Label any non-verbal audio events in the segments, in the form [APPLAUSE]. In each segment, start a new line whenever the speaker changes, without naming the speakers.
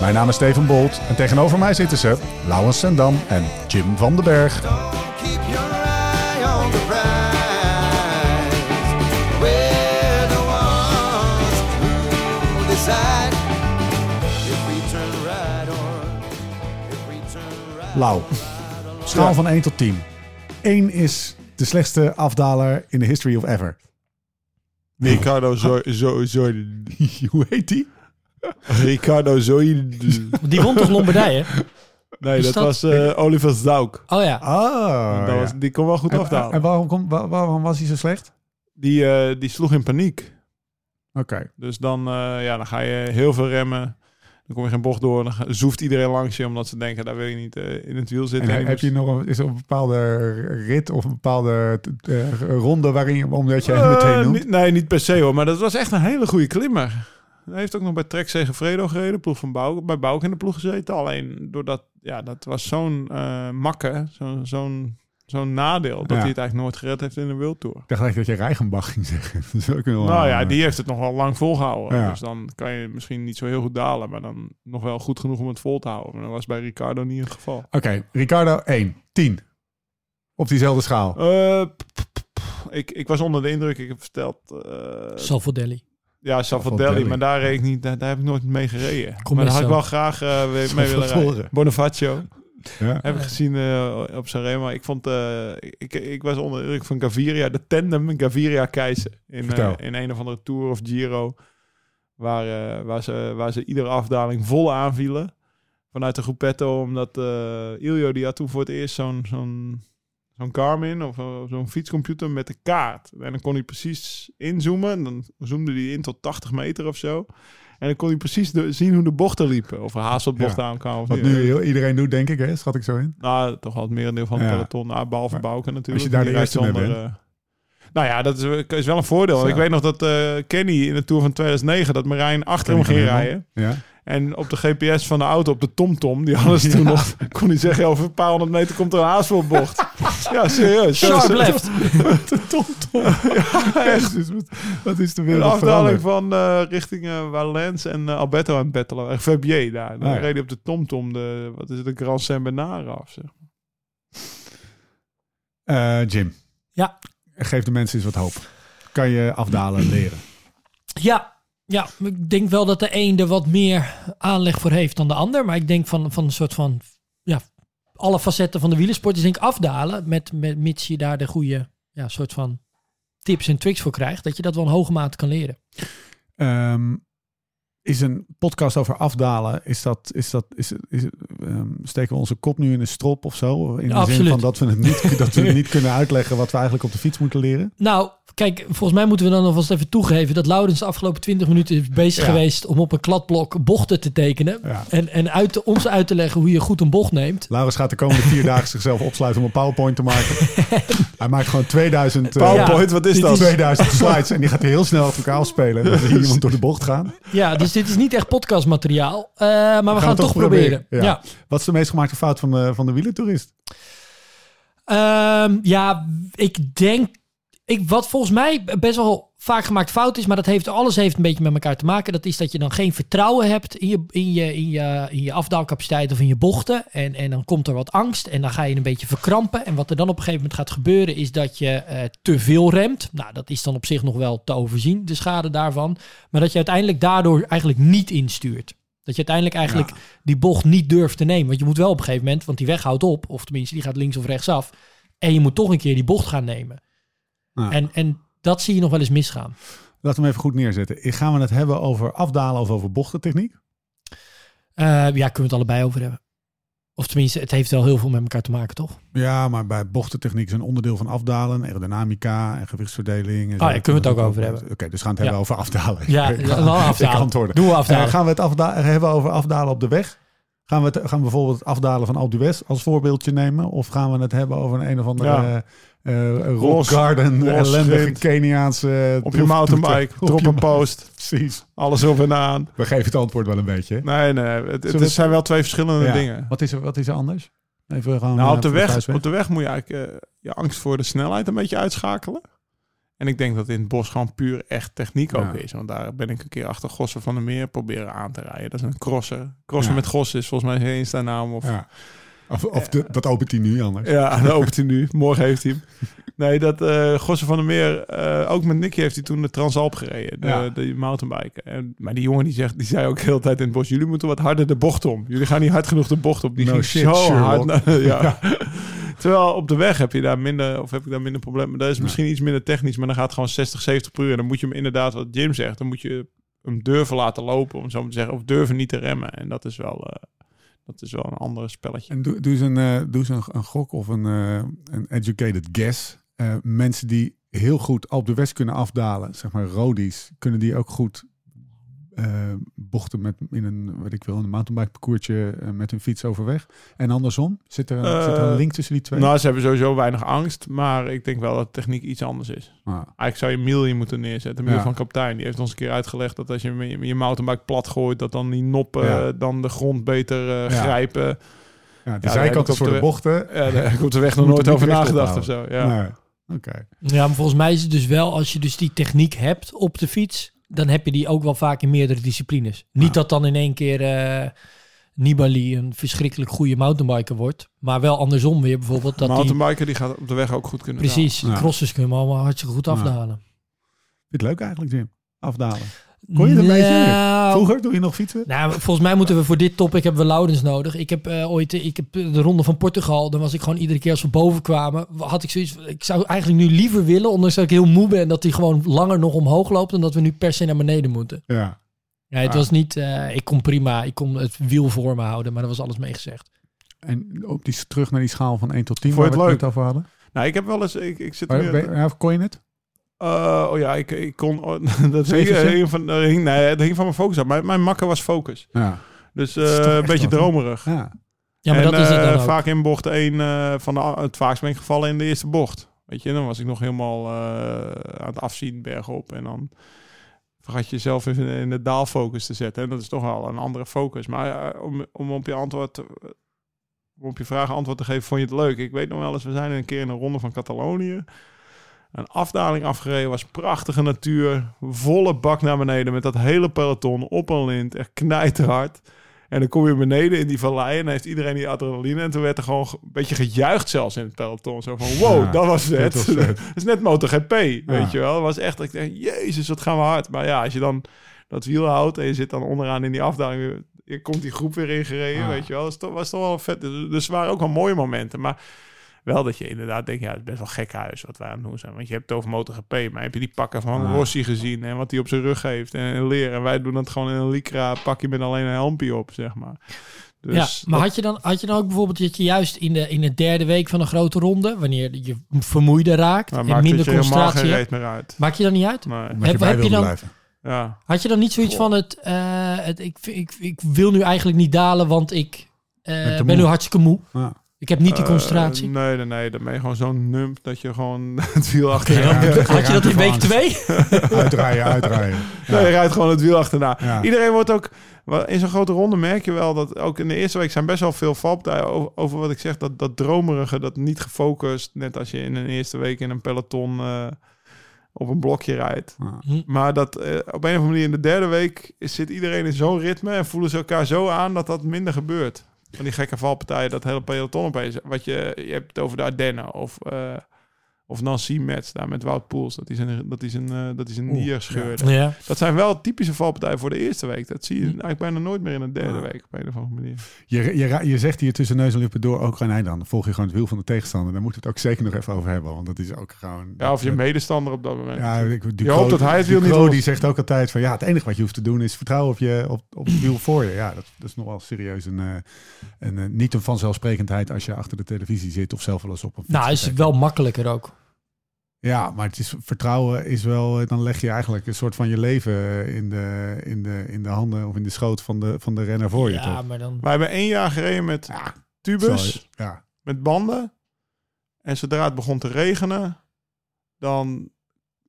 Mijn naam is Steven Bolt en tegenover mij zitten ze Laurens Sendam en Jim van den Berg.
Keep your eye on the prize. We're the ones who decide if we turn right or if we turn right.
Lau, schaal van 1 tot 10. 1 is de slechtste afdaler in de history of ever.
Ricardo zo, zo, zo, [LAUGHS]
Hoe heet die? [LAUGHS]
Ricardo Zoe.
Die won toch Lombardije?
Nee,
Is
dat,
dat-
was eh Oliver Zauk.
Oh ja.
Ah,
dat
ja.
was, die kon wel goed
en,
afdalen.
en waarom, wa- waarom was hij zo slecht?
Die, eh, die sloeg in paniek.
Oké.
Dus dan, eh, ja, dan ga je heel veel remmen. Dan kom je geen bocht door. Dan ga- zoeft iedereen langs je omdat ze denken, daar wil je niet eh, in het wiel
En
zitten. En
heb je nog een, is er een bepaalde rit of een bepaalde eh, ronde waarin je, omdat jij hem
Eh,
meteen noemt?
niet- nee, niet per se hoor. Maar dat was echt een hele goede klimmer. Hij heeft ook nog bij Trek Segafredo gereden. Ploeg van Bouw, bij Bouwk in de ploeg gezeten. Alleen doordat, ja, dat was zo'n eh makke. Zo'n zo'n zo'n nadeel. Dat
Ja.
hij het eigenlijk nooit gered heeft in de World Tour.
Ik dacht eigenlijk dat je Reichenbach ging zeggen. [LAUGHS] Dat is ook wel,
Nou ja,
eh,
die heeft het nog wel lang volgehouden.
Ja.
Dus dan kan je misschien niet zo heel goed dalen. Maar dan nog wel goed genoeg om het vol te houden. Maar dat was bij Ricardo niet het geval.
Oké, Ricardo 1, 10. Op diezelfde schaal.
Eh, p- p- p- ik, ik was onder de indruk. Ik heb verteld... eh
Salvadelli.
Ja,
Salvadelli.
Salvadelli. Maar daar, reed ik niet, daar, daar heb ik nooit mee gereden.
Kom
maar daar had ik wel graag eh, mee, mee willen rijden. Bonifacio.
Ja.
Heb ik gezien eh, op Sanremo. Ik vond... eh, ik, ik was onder de indruk van Gaviria. De tandem Gaviria-Keizer. In,
Vertel.
eh, in een of andere Tour of Giro. Waar, eh, waar, ze, waar ze iedere afdaling vol aanvielen. Vanuit de groepetto. Omdat eh Iljo die had toen voor het eerst zo'n zo'n zo'n Garmin of eh, zo'n fietscomputer met de kaart. En dan kon hij precies inzoomen. En dan zoomde hij in tot 80 meter of zo. En dan kon hij precies de- zien hoe de bochten liepen. Of er haast wat bochten
Ja.
aankwamen. of
Wat nu heel- iedereen doet, denk ik, hè? schat ik zo in.
Nou, toch wel het merendeel van het
Ja.
peloton. Nou, behalve
Maar
Bouke natuurlijk.
als je daar de eerste mee
eh, nou ja, dat is, is wel een voordeel. Ik weet nog dat eh, Kenny in de Tour van 2009... dat Marijn achter hem ging rijden.
Ja.
En op de GPS van de auto, op de TomTom... die ze toen
Ja.
nog... kon hij zeggen, over een paar honderd meter komt er een haasvelbocht. [LAUGHS] ja, serieus. Zo-
Sharp left.
Echt, dus wat, wat is de
Een
wereld
afdaling
veranderd?
van eh, richting eh waar Lens en eh, Alberto aan het battelen. waren. Fabier daar. Dan
Ah, ja.
reed hij op de TomTom de... Wat is het? De Grand Saint-Bernard af, zeg.
Eh, Jim.
Ja.
Geef de mensen eens wat hoop. Kan je afdalen leren?
Ja, ja, ik denk wel dat de een er wat meer aanleg voor heeft dan de ander. Maar ik denk van, van een soort van, ja, alle facetten van de wielersport is denk ik afdalen. Met, met, mits je daar de goede, ja, soort van tips en tricks voor krijgt. Dat je dat wel een hoge mate kan leren.
Ehm, is een podcast over afdalen, is dat, is dat, is, is, ehm, steken we onze kop nu in een strop of zo? In de zin van dat we, het niet, [LAUGHS] dat we het niet kunnen uitleggen wat we eigenlijk op de fiets moeten leren?
Nou, kijk, volgens mij moeten we dan alvast even toegeven dat Laurens de afgelopen 20 minuten is bezig
Ja.
geweest om op een kladblok bochten te tekenen.
Ja.
En, en uit te- ons uit te leggen hoe je goed een bocht neemt.
Laurens gaat de komende vier dagen [LAUGHS] zichzelf opsluiten om een PowerPoint te maken. [LAUGHS] Hij maakt gewoon 2000, eh,
PowerPoint, wat is dat?
is-
2000 slides en die gaat heel snel achter elkaar afspelen. Dan zie je iemand door de bocht gaan.
Ja, dus dit is niet echt podcastmateriaal. eh, maar we gaan, het toch proberen.
Ja.
Ja.
Wat is de meest gemaakte fout van de, van de wielertoerist?
Ehm, ja, ik denk. Ik, wat volgens mij best wel vaak gemaakt fout is, maar dat heeft alles heeft een beetje met elkaar te maken. Dat is dat je dan geen vertrouwen hebt in je, in je, in je, in je afdaalcapaciteit of in je bochten. En, en dan komt er wat angst en dan ga je een beetje verkrampen. En wat er dan op een gegeven moment gaat gebeuren is dat je eh, te veel remt. Nou, dat is dan op zich nog wel te overzien, de schade daarvan. Maar dat je uiteindelijk daardoor eigenlijk niet instuurt. Dat je uiteindelijk eigenlijk die bocht niet durft te nemen. Want je moet wel op een gegeven moment, want die weg houdt op, of tenminste die gaat links of rechts af. En je moet toch een keer die bocht gaan nemen. En, en dat zie je nog wel eens misgaan.
Laten we hem even goed neerzetten. Gaan we het hebben over afdalen of over bochtentechniek?
Eh, ja, kunnen we het allebei over hebben. Of tenminste, het heeft wel heel veel met elkaar te maken, toch?
Ja, maar bij bochtentechniek is een onderdeel van afdalen, aerodynamica en gewichtsverdeling. En zo.
Oh, ja, kunnen we het ook over hebben.
Oké, dus we gaan het hebben
Ja.
over afdalen.
Ja, [LAUGHS]
ik
afdalen. Doen we
Eh,
afdalen.
gaan we het afda- hebben over afdalen op de weg? Gaan we, het, gaan we bijvoorbeeld het afdalen van Alpe d'Huez als voorbeeldje nemen? Of gaan we het hebben over een, een of andere
Ja.
Eh eh, rock
Los-
garden,
los
ellendige. Keniaanse...
Op je mountainbike, drop een post, [LAUGHS]
Precies.
alles op en aan.
We geven het antwoord wel een beetje.
Nee, nee, het, zijn wel twee verschillende
Ja.
dingen.
Wat is er, wat is er anders? Even gewoon
Nou,
eh,
op de, weg, op de weg moet je eigenlijk eh, je angst voor de snelheid een beetje uitschakelen. En ik denk dat in het bos gewoon puur echt techniek ook
Ja.
is. Want daar ben ik een keer achter Gossen van der Meer proberen aan te rijden. Dat is een crosser. Crosser
Ja.
met Gossen is volgens mij zijn Insta-naam. Of, ja.
Ja. Of, of de, dat opent hij nu anders.
dat opent hij nu. Morgen heeft hij hem. Nee, dat eh Gossen van der Meer, eh, ook met Nicky heeft hij toen de Transalp gereden. De,
Ja.
de mountainbike. En, maar die jongen die, zegt, die zei ook de hele tijd in het bos, jullie moeten wat harder de bocht om. Jullie gaan niet hard genoeg de bocht op. Die
No
ging
shit,
zo
Sherlock.
hard. [LAUGHS] ja. Terwijl op de weg heb je daar minder, of heb ik daar minder problemen. Dat is misschien iets minder technisch, maar dan gaat het gewoon 60, 70 per uur. En dan moet je hem inderdaad, wat Jim zegt, dan moet je hem durven laten lopen, om zo maar te zeggen. Of durven niet te remmen. En dat is wel, eh, dat is wel een ander spelletje.
En doe, eens, een, eh, doe eens een, een gok of een, eh, een educated guess. Eh, mensen die heel goed op de west kunnen afdalen, zeg maar rodies, kunnen die ook goed eh, bochten met in een, wat ik wil, een mountainbike parcoursje eh, met hun fiets overweg. En andersom, zit er, een, zit er een
Eh,
link tussen die twee?
Nou, ze hebben sowieso weinig angst, maar ik denk wel dat techniek iets anders is.
Ah,
Eigenlijk zou je Millie moeten neerzetten. Miel
Ja.
van kapitein. Die heeft ons een keer uitgelegd dat als je je, je mountainbike plat gooit, dat dan die noppen
Ja.
eh, dan de grond beter eh,
Ja.
grijpen.
ja, de zijkant is
op
voor de
de-
bochten.
Ja, daar op de weg [LAUGHS] nog nooit
er
over nagedacht of zo. Ja.
Nee. Oké.
Ja, maar volgens mij is het dus wel, als je dus die techniek hebt op de fiets, dan heb je die ook wel vaak in meerdere disciplines. Niet dat dan in één keer eh, Nibali een verschrikkelijk goede mountainbiker wordt, maar wel andersom weer bijvoorbeeld dat die
mountainbiker die gaat op de weg ook goed kunnen
precies,
Ja.
crossers kunnen hem allemaal hartstikke goed
Ja.
afdalen.
Vind je het leuk eigenlijk, Jim? Afdalen. Kon je een beetje?
Nou,
Vroeger, doe je nog fietsen?
Nou, volgens mij moeten we voor dit topic hebben we Laurens nodig. Ik heb eh, ooit ik heb de ronde van Portugal. Dan was ik gewoon iedere keer als we boven kwamen, had ik zoiets. Ik zou eigenlijk nu liever willen, ondanks dat ik heel moe ben, dat hij gewoon langer nog omhoog loopt, dan dat we nu per se naar beneden moeten.
Ja.
Ja, het
Ah.
was niet. eh, ik kon prima. Ik kon het wiel voor me houden, maar dat was alles meegezegd.
En op die, terug naar die schaal van 1 tot 10,
Vond je
waar
het
we
leuk?
het over hadden.
Nou, ik heb wel eens... Ik, ik zit
Waar-
weer...
ben- kon je het?
Eh, oh ja, ik, ik kon... oh, [LAUGHS] dat hing,
Zeventje?
hing van, dat hing, nee, het hing van mijn focus af. Mijn, mijn makker was focus.
Ja.
Dus eh, een beetje
wel-
dromerig.
ja.
Ja, maar
en,
dat is het
eh,
dan ook.
vaak in bocht 1 eh, van de, het vaakst ben ik gevallen in de eerste bocht. Weet je, dan was ik nog helemaal eh, aan het afzien bergop. En dan vergat je jezelf in, in de daalfocus te zetten. En dat is toch wel een andere focus. Maar eh, om, om op je antwoord... te- om op je vraag antwoord te geven, vond je het leuk? Ik weet nog wel eens, we zijn een keer in een ronde van Catalonië. Een afdaling afgereden, was prachtige natuur. Volle bak naar beneden met dat hele peloton op een lint. Echt knijterhard. En dan kom je beneden in die vallei en dan heeft iedereen die adrenaline. En toen werd er gewoon ge- een beetje gejuicht zelfs in het peloton. Zo van, wow,
Ja,
dat was vet. [LAUGHS]
dat was
is net MotoGP, weet
Ja.
je wel. Dat was echt, ik denk, jezus, wat gaan we hard. Maar ja, als je dan dat wiel houdt en je zit dan onderaan in die afdaling... Je komt die groep weer ingereden,
Ah.
weet je wel. Dat is toch, was toch wel vet. Dus dus er waren ook wel mooie momenten. Maar wel dat je inderdaad denkt, ja, het is best wel gek huis wat wij aan het doen zijn. Want je hebt het over MotoGP, maar heb je die pakken van
Ah.
Rossi gezien en wat hij op zijn rug heeft en, en leren. En wij doen dat gewoon in een lycra pakje met alleen een helmpje op, zeg maar. Dus
ja, maar
dat-
had je, dan, had je dan ook bijvoorbeeld dat je juist in de, in de derde week van een grote ronde, wanneer je vermoeider raakt
maar
en
maakt
minder
het je helemaal geen
concentratie hebt,
meer uit.
maak je dan niet uit?
Nee.
Omdat
Heb-
je
heb je dan-
blijven.
Ja.
Had je dan niet zoiets
Goh.
van het, eh, het ik, ik, ik wil nu eigenlijk niet dalen, want ik eh,
Ben
nu hartstikke moe.
Ja.
Ik heb niet die
Eh,
concentratie.
nee, nee, nee. Dan ben je gewoon zo'n nump dat je gewoon [LAUGHS] het wiel achter
Oké, dan-
Ja,
had je dat in week twee? [LAUGHS]
Uitdraaien, uitdraaien. Ja.
Nee, je rijdt gewoon het wiel achterna.
Ja.
Iedereen wordt ook... In zo'n grote ronde merk je wel dat ook in de eerste week zijn best wel veel valpartijen over, over wat ik zeg. Dat, dat dromerige, dat niet gefocust. Net als je in een eerste week in een peloton eh, op een blokje rijdt.
Ja.
Maar dat eh, op een of andere manier in de derde week zit iedereen in zo'n ritme en voelen ze elkaar zo aan dat dat minder gebeurt. Van die gekke valpartijen, dat hele peloton opeens. Wat je, je hebt het over de Ardennen of, eh, Of Nancy Metz, daar met Wout Poels. Dat is een, dat is een, eh, dat is een
Oeh,
nier scheurde.
Ja.
Dat zijn wel typische valpartijen voor de eerste week. Dat zie je
Hm.
eigenlijk bijna nooit meer in de derde week op een of andere manier.
Je, je, je zegt hier tussen neus en lippen door ook gewoon, nee, dan volg je gewoon het wiel van de tegenstander. Daar moeten we het ook zeker nog even over hebben, want dat is ook gewoon...
Ja, of je medestander op dat moment.
Ja, ik,
Je hoopt dat hij het wiel niet
die zegt ook altijd van ja, het enige wat je hoeft te doen is vertrouwen op, je, op, op het wiel voor je. Ja, dat, dat is nog wel serieus een, eh, een, eh, niet een vanzelfsprekendheid als je achter de televisie zit of zelf wel eens op een
Nou, is
gezeten.
wel makkelijker ook.
Ja, maar het is, vertrouwen is wel, eh, dan leg je eigenlijk een soort van je leven eh, in de, in de, in de handen of in de schoot van de, van de renner voor je,
ja,
toch?
maar dan...
Wij hebben één jaar gereden met
Ja,
tubus,
ja.
met banden. En zodra het begon te regenen, dan...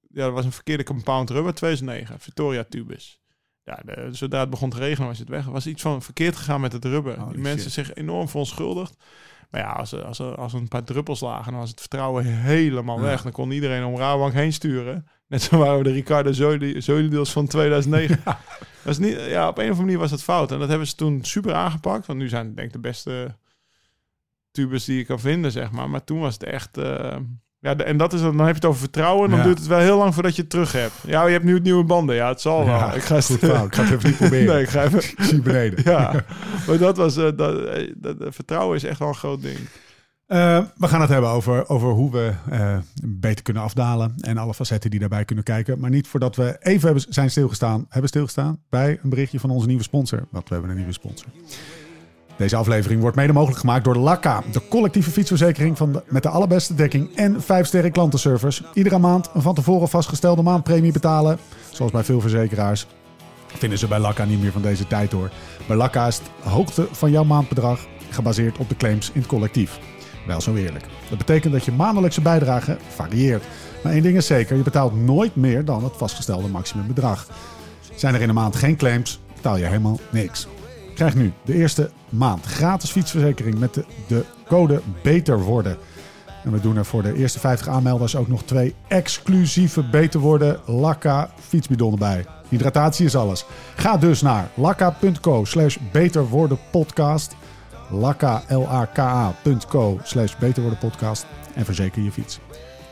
Ja, dat was een verkeerde compound rubber, 2009, Victoria tubus. Ja, de- zodra het begon te regenen was het weg. Er was iets van verkeerd gegaan met het rubber.
Holy
Die mensen
shit.
zich enorm verontschuldigd. Maar ja, als als, als er een paar druppels lagen, dan was het vertrouwen helemaal weg. Dan kon iedereen om Rabank heen sturen. Net zo waren we de Ricardo Zoideels van 2009. [LAUGHS] Dat is niet, ja, op een of andere manier was dat fout. En dat hebben ze toen super aangepakt. Want nu zijn het denk ik de beste tubes die je kan vinden, zeg maar. Maar toen was het echt... eh, ja, en dat is, dan heb je het over vertrouwen. Dan
Ja.
duurt het wel heel lang voordat je het terug hebt. Ja, je hebt nu het nieuwe banden. Ja, het zal wel.
Ja,
ik ga
goed verhaal. Ik ga het even niet [LAUGHS] proberen.
Nee, ik ga even...
Ik zie beneden. [LAUGHS]
Ja, maar dat was... eh, dat, eh, dat, eh, vertrouwen is echt wel een groot ding.
We gaan het hebben over, over hoe we eh, beter kunnen afdalen en alle facetten die daarbij kunnen kijken. Maar niet voordat we even hebben, zijn stilgestaan, hebben stilgestaan bij een berichtje van onze nieuwe sponsor. Want we hebben een nieuwe sponsor. Deze aflevering wordt mede mogelijk gemaakt door Lakka, de collectieve fietsverzekering van met de allerbeste dekking en 5 sterren klantenservice. Iedere maand een van tevoren vastgestelde maandpremie betalen, zoals bij veel verzekeraars. Vinden ze bij Lakka niet meer van deze tijd hoor. Bij Lakka is de hoogte van jouw maandbedrag gebaseerd op de claims in het collectief. Wel zo eerlijk. Dat betekent dat je maandelijkse bijdrage varieert. Maar één ding is zeker, je betaalt nooit meer dan het vastgestelde maximumbedrag. Zijn er in een maand geen claims, betaal je helemaal niks. Krijg nu de eerste maand gratis fietsverzekering met de, de code Beter Worden. En we doen er voor de eerste 50 aanmelders ook nog twee exclusieve Beter Worden Lakka fietsbidonnen bij. Hydratatie is alles. Ga dus naar lakka.co slash beterwordenpodcast. Lakka, L-A-K-A.co slash beterwordenpodcast. En verzeker je fiets.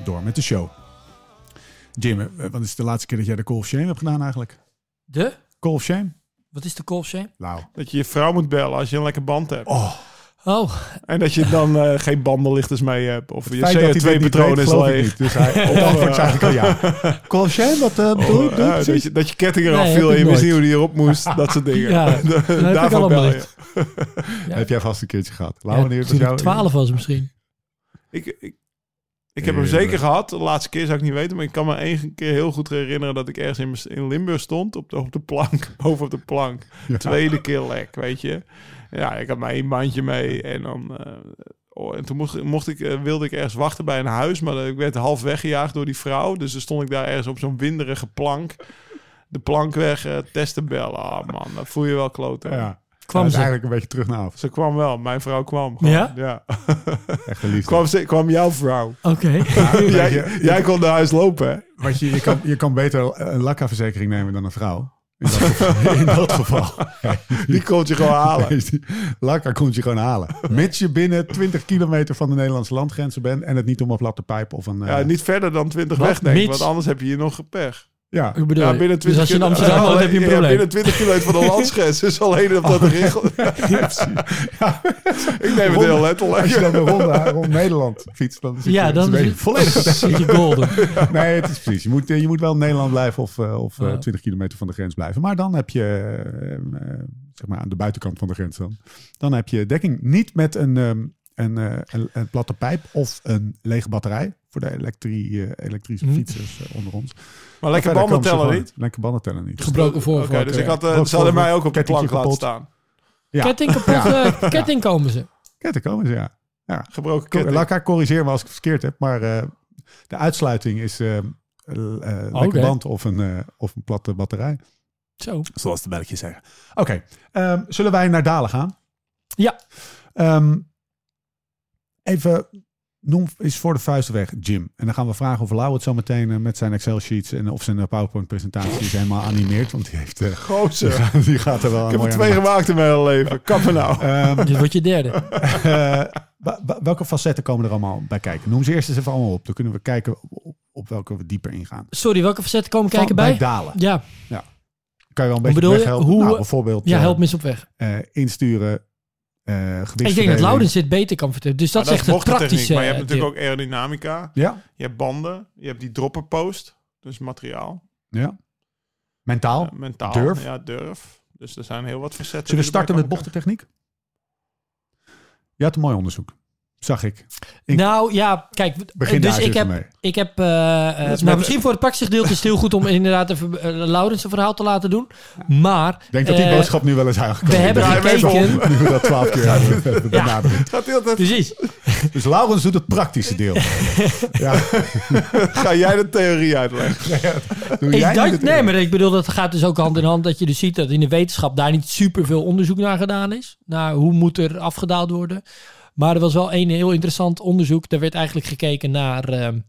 Door met de show. Jim, eh, wat is de laatste keer dat jij de Call of Shame hebt gedaan eigenlijk?
De?
Call of Shame?
Wat is de shame?
Nou.
Dat je je vrouw moet bellen als je een lekker band hebt.
Oh,
Oh,
En dat je dan eh, geen bandenlichters mee hebt. Of je
feit dat hij dit niet
CO2-patroon
weet,
is
geloof ik
leeg.
niet. Dus hij, antwoord ik al ja. Wat uh, bedoel?
Oh, ja, dat, je, dat je ketting eraf
Nee,
viel
heb
en je wist niet hoe die erop moest. dat soort dingen. [LAUGHS]
Ja, [LAUGHS] dat heb ik
Daarvoor
allemaal
bel je.
Ja.
Heb jij vast een keertje gehad. Lau,
ja,
wanneer was
toen
jou?
ik 12 was misschien.
Ik, ik, ik heb hem zeker gehad. De laatste keer zou ik niet weten. Maar ik kan me één keer heel goed herinneren dat ik ergens in, in Limburg stond. Op de, op de plank. [LAUGHS] Boven op de plank.
Ja.
Tweede keer lek, weet je. Ja, ik had maar één bandje mee. En dan... eh, oh, en toen mocht, mocht ik, eh, wilde ik ergens wachten bij een huis. Maar ik werd half weggejaagd door die vrouw. Dus dan stond ik daar ergens op zo'n winderige plank. De plank weg, eh, testen bellen. Ah man, dat voel je wel kloten.
Ja.
Kwam
Ja,
ze.
eigenlijk een beetje terug naar af.
Ze kwam wel. Mijn vrouw kwam. gewoon.
Ja?
Ja. [LAUGHS]
Echt een liefde.
kwam, ze, kwam jouw vrouw.
Oké.
Ja, [LAUGHS]
jij,
je,
jij kon naar huis lopen, hè?
Want je, je, kan, je kan beter een lakka-verzekering nemen dan een vrouw. In dat geval. [LAUGHS] In dat geval.
Die kon je gewoon halen.
Lakka komt je gewoon halen. Mits je binnen 20 kilometer van de Nederlandse landgrenzen bent en het niet om een platte pijp of een... eh,
Ja, niet verder dan 20
Wat?
weg, denk ik.
Mits?
Want anders heb je hier nog pech.
Ja.
Ik bedoel,
Ja, binnen 20
dus als je in Amsterdam
Ja,
heb je een
ja,
probleem.
binnen 20 kilometer van de landsgrens [LAUGHS] is alleen op dat [LAUGHS] regel. [LAUGHS] Ik neem het heel letterlijk.
Als je dan een ronde rond Nederland fietst, dan zit
ja,
je,
dan
zit, volledig
zit je golden.
Nee, het is precies. Je moet, eh, je moet wel in Nederland blijven of, eh, of eh,
Ja.
20 kilometer van de grens blijven. Maar dan heb je, eh, eh, zeg maar aan de buitenkant van de grens dan. Dan heb je dekking niet met een, ehm, een, eh, een, een platte pijp of een lege batterij. Voor de elektri, eh, elektrische
Mhm.
fietsers eh, onder ons.
Maar lekker banden tellen niet.
Lekker banden tellen niet.
Gebroken voorvork.
Oké, dus ik had, eh,
Gebroken
ze hadden mij ook op de plank laten staan.
Ja.
Ketting kapot, eh, [LAUGHS] ketting komen ze.
Ketting komen ze, ja.
Gebroken
Ko-
ketting.
Laat ik corrigeren als ik het verkeerd heb. Maar eh, de uitsluiting is eh eh, lekker
Oké.
band of een, eh, of een platte batterij.
Zo.
Zoals de belletjes zeggen. Oké, ehm, zullen wij naar Dalen gaan?
Ja.
Ehm, even, noem eens voor de vuist weg, Jim. En dan gaan we vragen of Lau het zo meteen eh, met zijn Excel-sheets en of zijn eh, PowerPoint-presentaties [LAUGHS] helemaal animeert. Want die, heeft, eh, die,
Gozer.
gaat, die gaat er wel
Ik heb er twee gemaakt in mijn hele leven. Kappen nou. [LAUGHS]
Ehm,
Dit wordt je derde. [LAUGHS]
eh, welke facetten komen er allemaal bij kijken? Noem ze eerst eens even allemaal op. Dan kunnen we kijken op, op welke we dieper ingaan.
Sorry, welke facetten komen
Van-
kijken bij?
dalen.
Ja,
Kan je wel een beetje
bedoel je? Hoe-
Nou, bijvoorbeeld
ja
eh,
help eens op weg.
eh, insturen, eh
Ik denk dat Laurens dit beter kan vertellen. Dus dat,
Maar
is echt het
bochtentechniek,
praktische.
Maar je hebt
eh,
natuurlijk ook aerodynamica.
Ja,
Je hebt banden. Je hebt die dropper post. Dus materiaal.
ja. Mentaal.
Mentaal.
Durf.
Ja, durf. Dus er zijn heel wat facetten.
Zullen we starten met bochtentechniek? Je had een mooi onderzoek. Zag ik. Ik-
Nou ja, kijk,
Begin
dus
daar
ik heb,
mee.
ik heb eh, eh,
Dat is
nou,
met-
misschien voor het praktische gedeelte is het heel goed om inderdaad even uh, Laurens een verhaal te laten doen. Maar
Ik denk dat die boodschap nu wel eens aangekomen
we hebben gekeken.
Nu we dat twaalf keer hebben
heel tijd-
Precies.
Dus Laurens doet het praktische deel. [LAUGHS] ja,
Ga jij de theorie uitleggen?
doe
Ik
jij
nee, maar ik bedoel, dat gaat dus ook hand in hand dat je dus ziet dat in de wetenschap daar niet super veel onderzoek naar gedaan is. Naar hoe moet er afgedaald worden. Maar er was wel een heel interessant onderzoek. Daar werd eigenlijk gekeken naar ehm,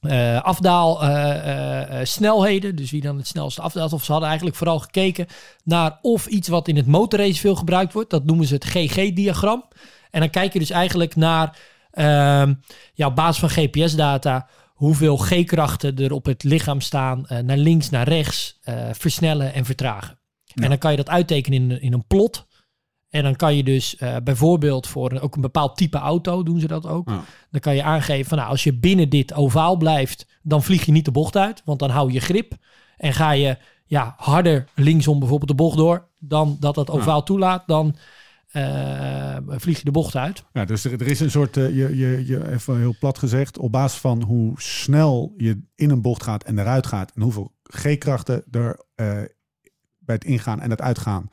eh, afdaal eh, eh, snelheden. Dus wie dan het snelste afdaalt. Of ze hadden eigenlijk vooral gekeken naar of iets wat in het motorrace veel gebruikt wordt. Dat noemen ze het GG-diagram. En dan kijk je dus eigenlijk naar, ehm, ja, op basis van GPS-data, hoeveel G-krachten er op het lichaam staan, naar links, naar rechts, versnellen en vertragen.
Ja.
En dan kan je dat uittekenen in, in een plot. En dan kan je dus eh, bijvoorbeeld voor een- ook een bepaald type auto, doen ze dat ook.
Ja.
Dan kan je aangeven van nou, als je binnen dit ovaal blijft, dan vlieg je niet de bocht uit, want dan hou je grip. En ga je ja, harder linksom bijvoorbeeld de bocht door dan dat dat ovaal toelaat, dan eh, vlieg je de bocht uit.
Ja, dus er, er is een soort, eh, je, je, je, even heel plat gezegd, op basis van hoe snel je in een bocht gaat en eruit gaat en hoeveel G-krachten er bij het ingaan en het uitgaan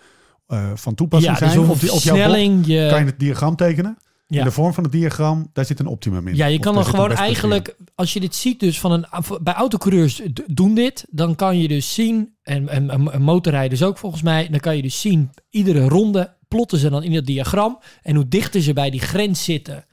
eh, van toepassing
ja, dus
zijn
hoeveel
op, die, op jouw
je...
kan je het diagram tekenen.
Ja.
In de vorm van het diagram, daar zit een optimum in.
Ja, je kan dan gewoon eigenlijk, als je dit ziet, dus van een bij autocoureurs doen dit, dan kan je dus zien, en, en, en- en motorrijders ook volgens mij, dan kan je dus zien, iedere ronde plotten ze dan in het diagram. En hoe dichter ze bij die grens zitten,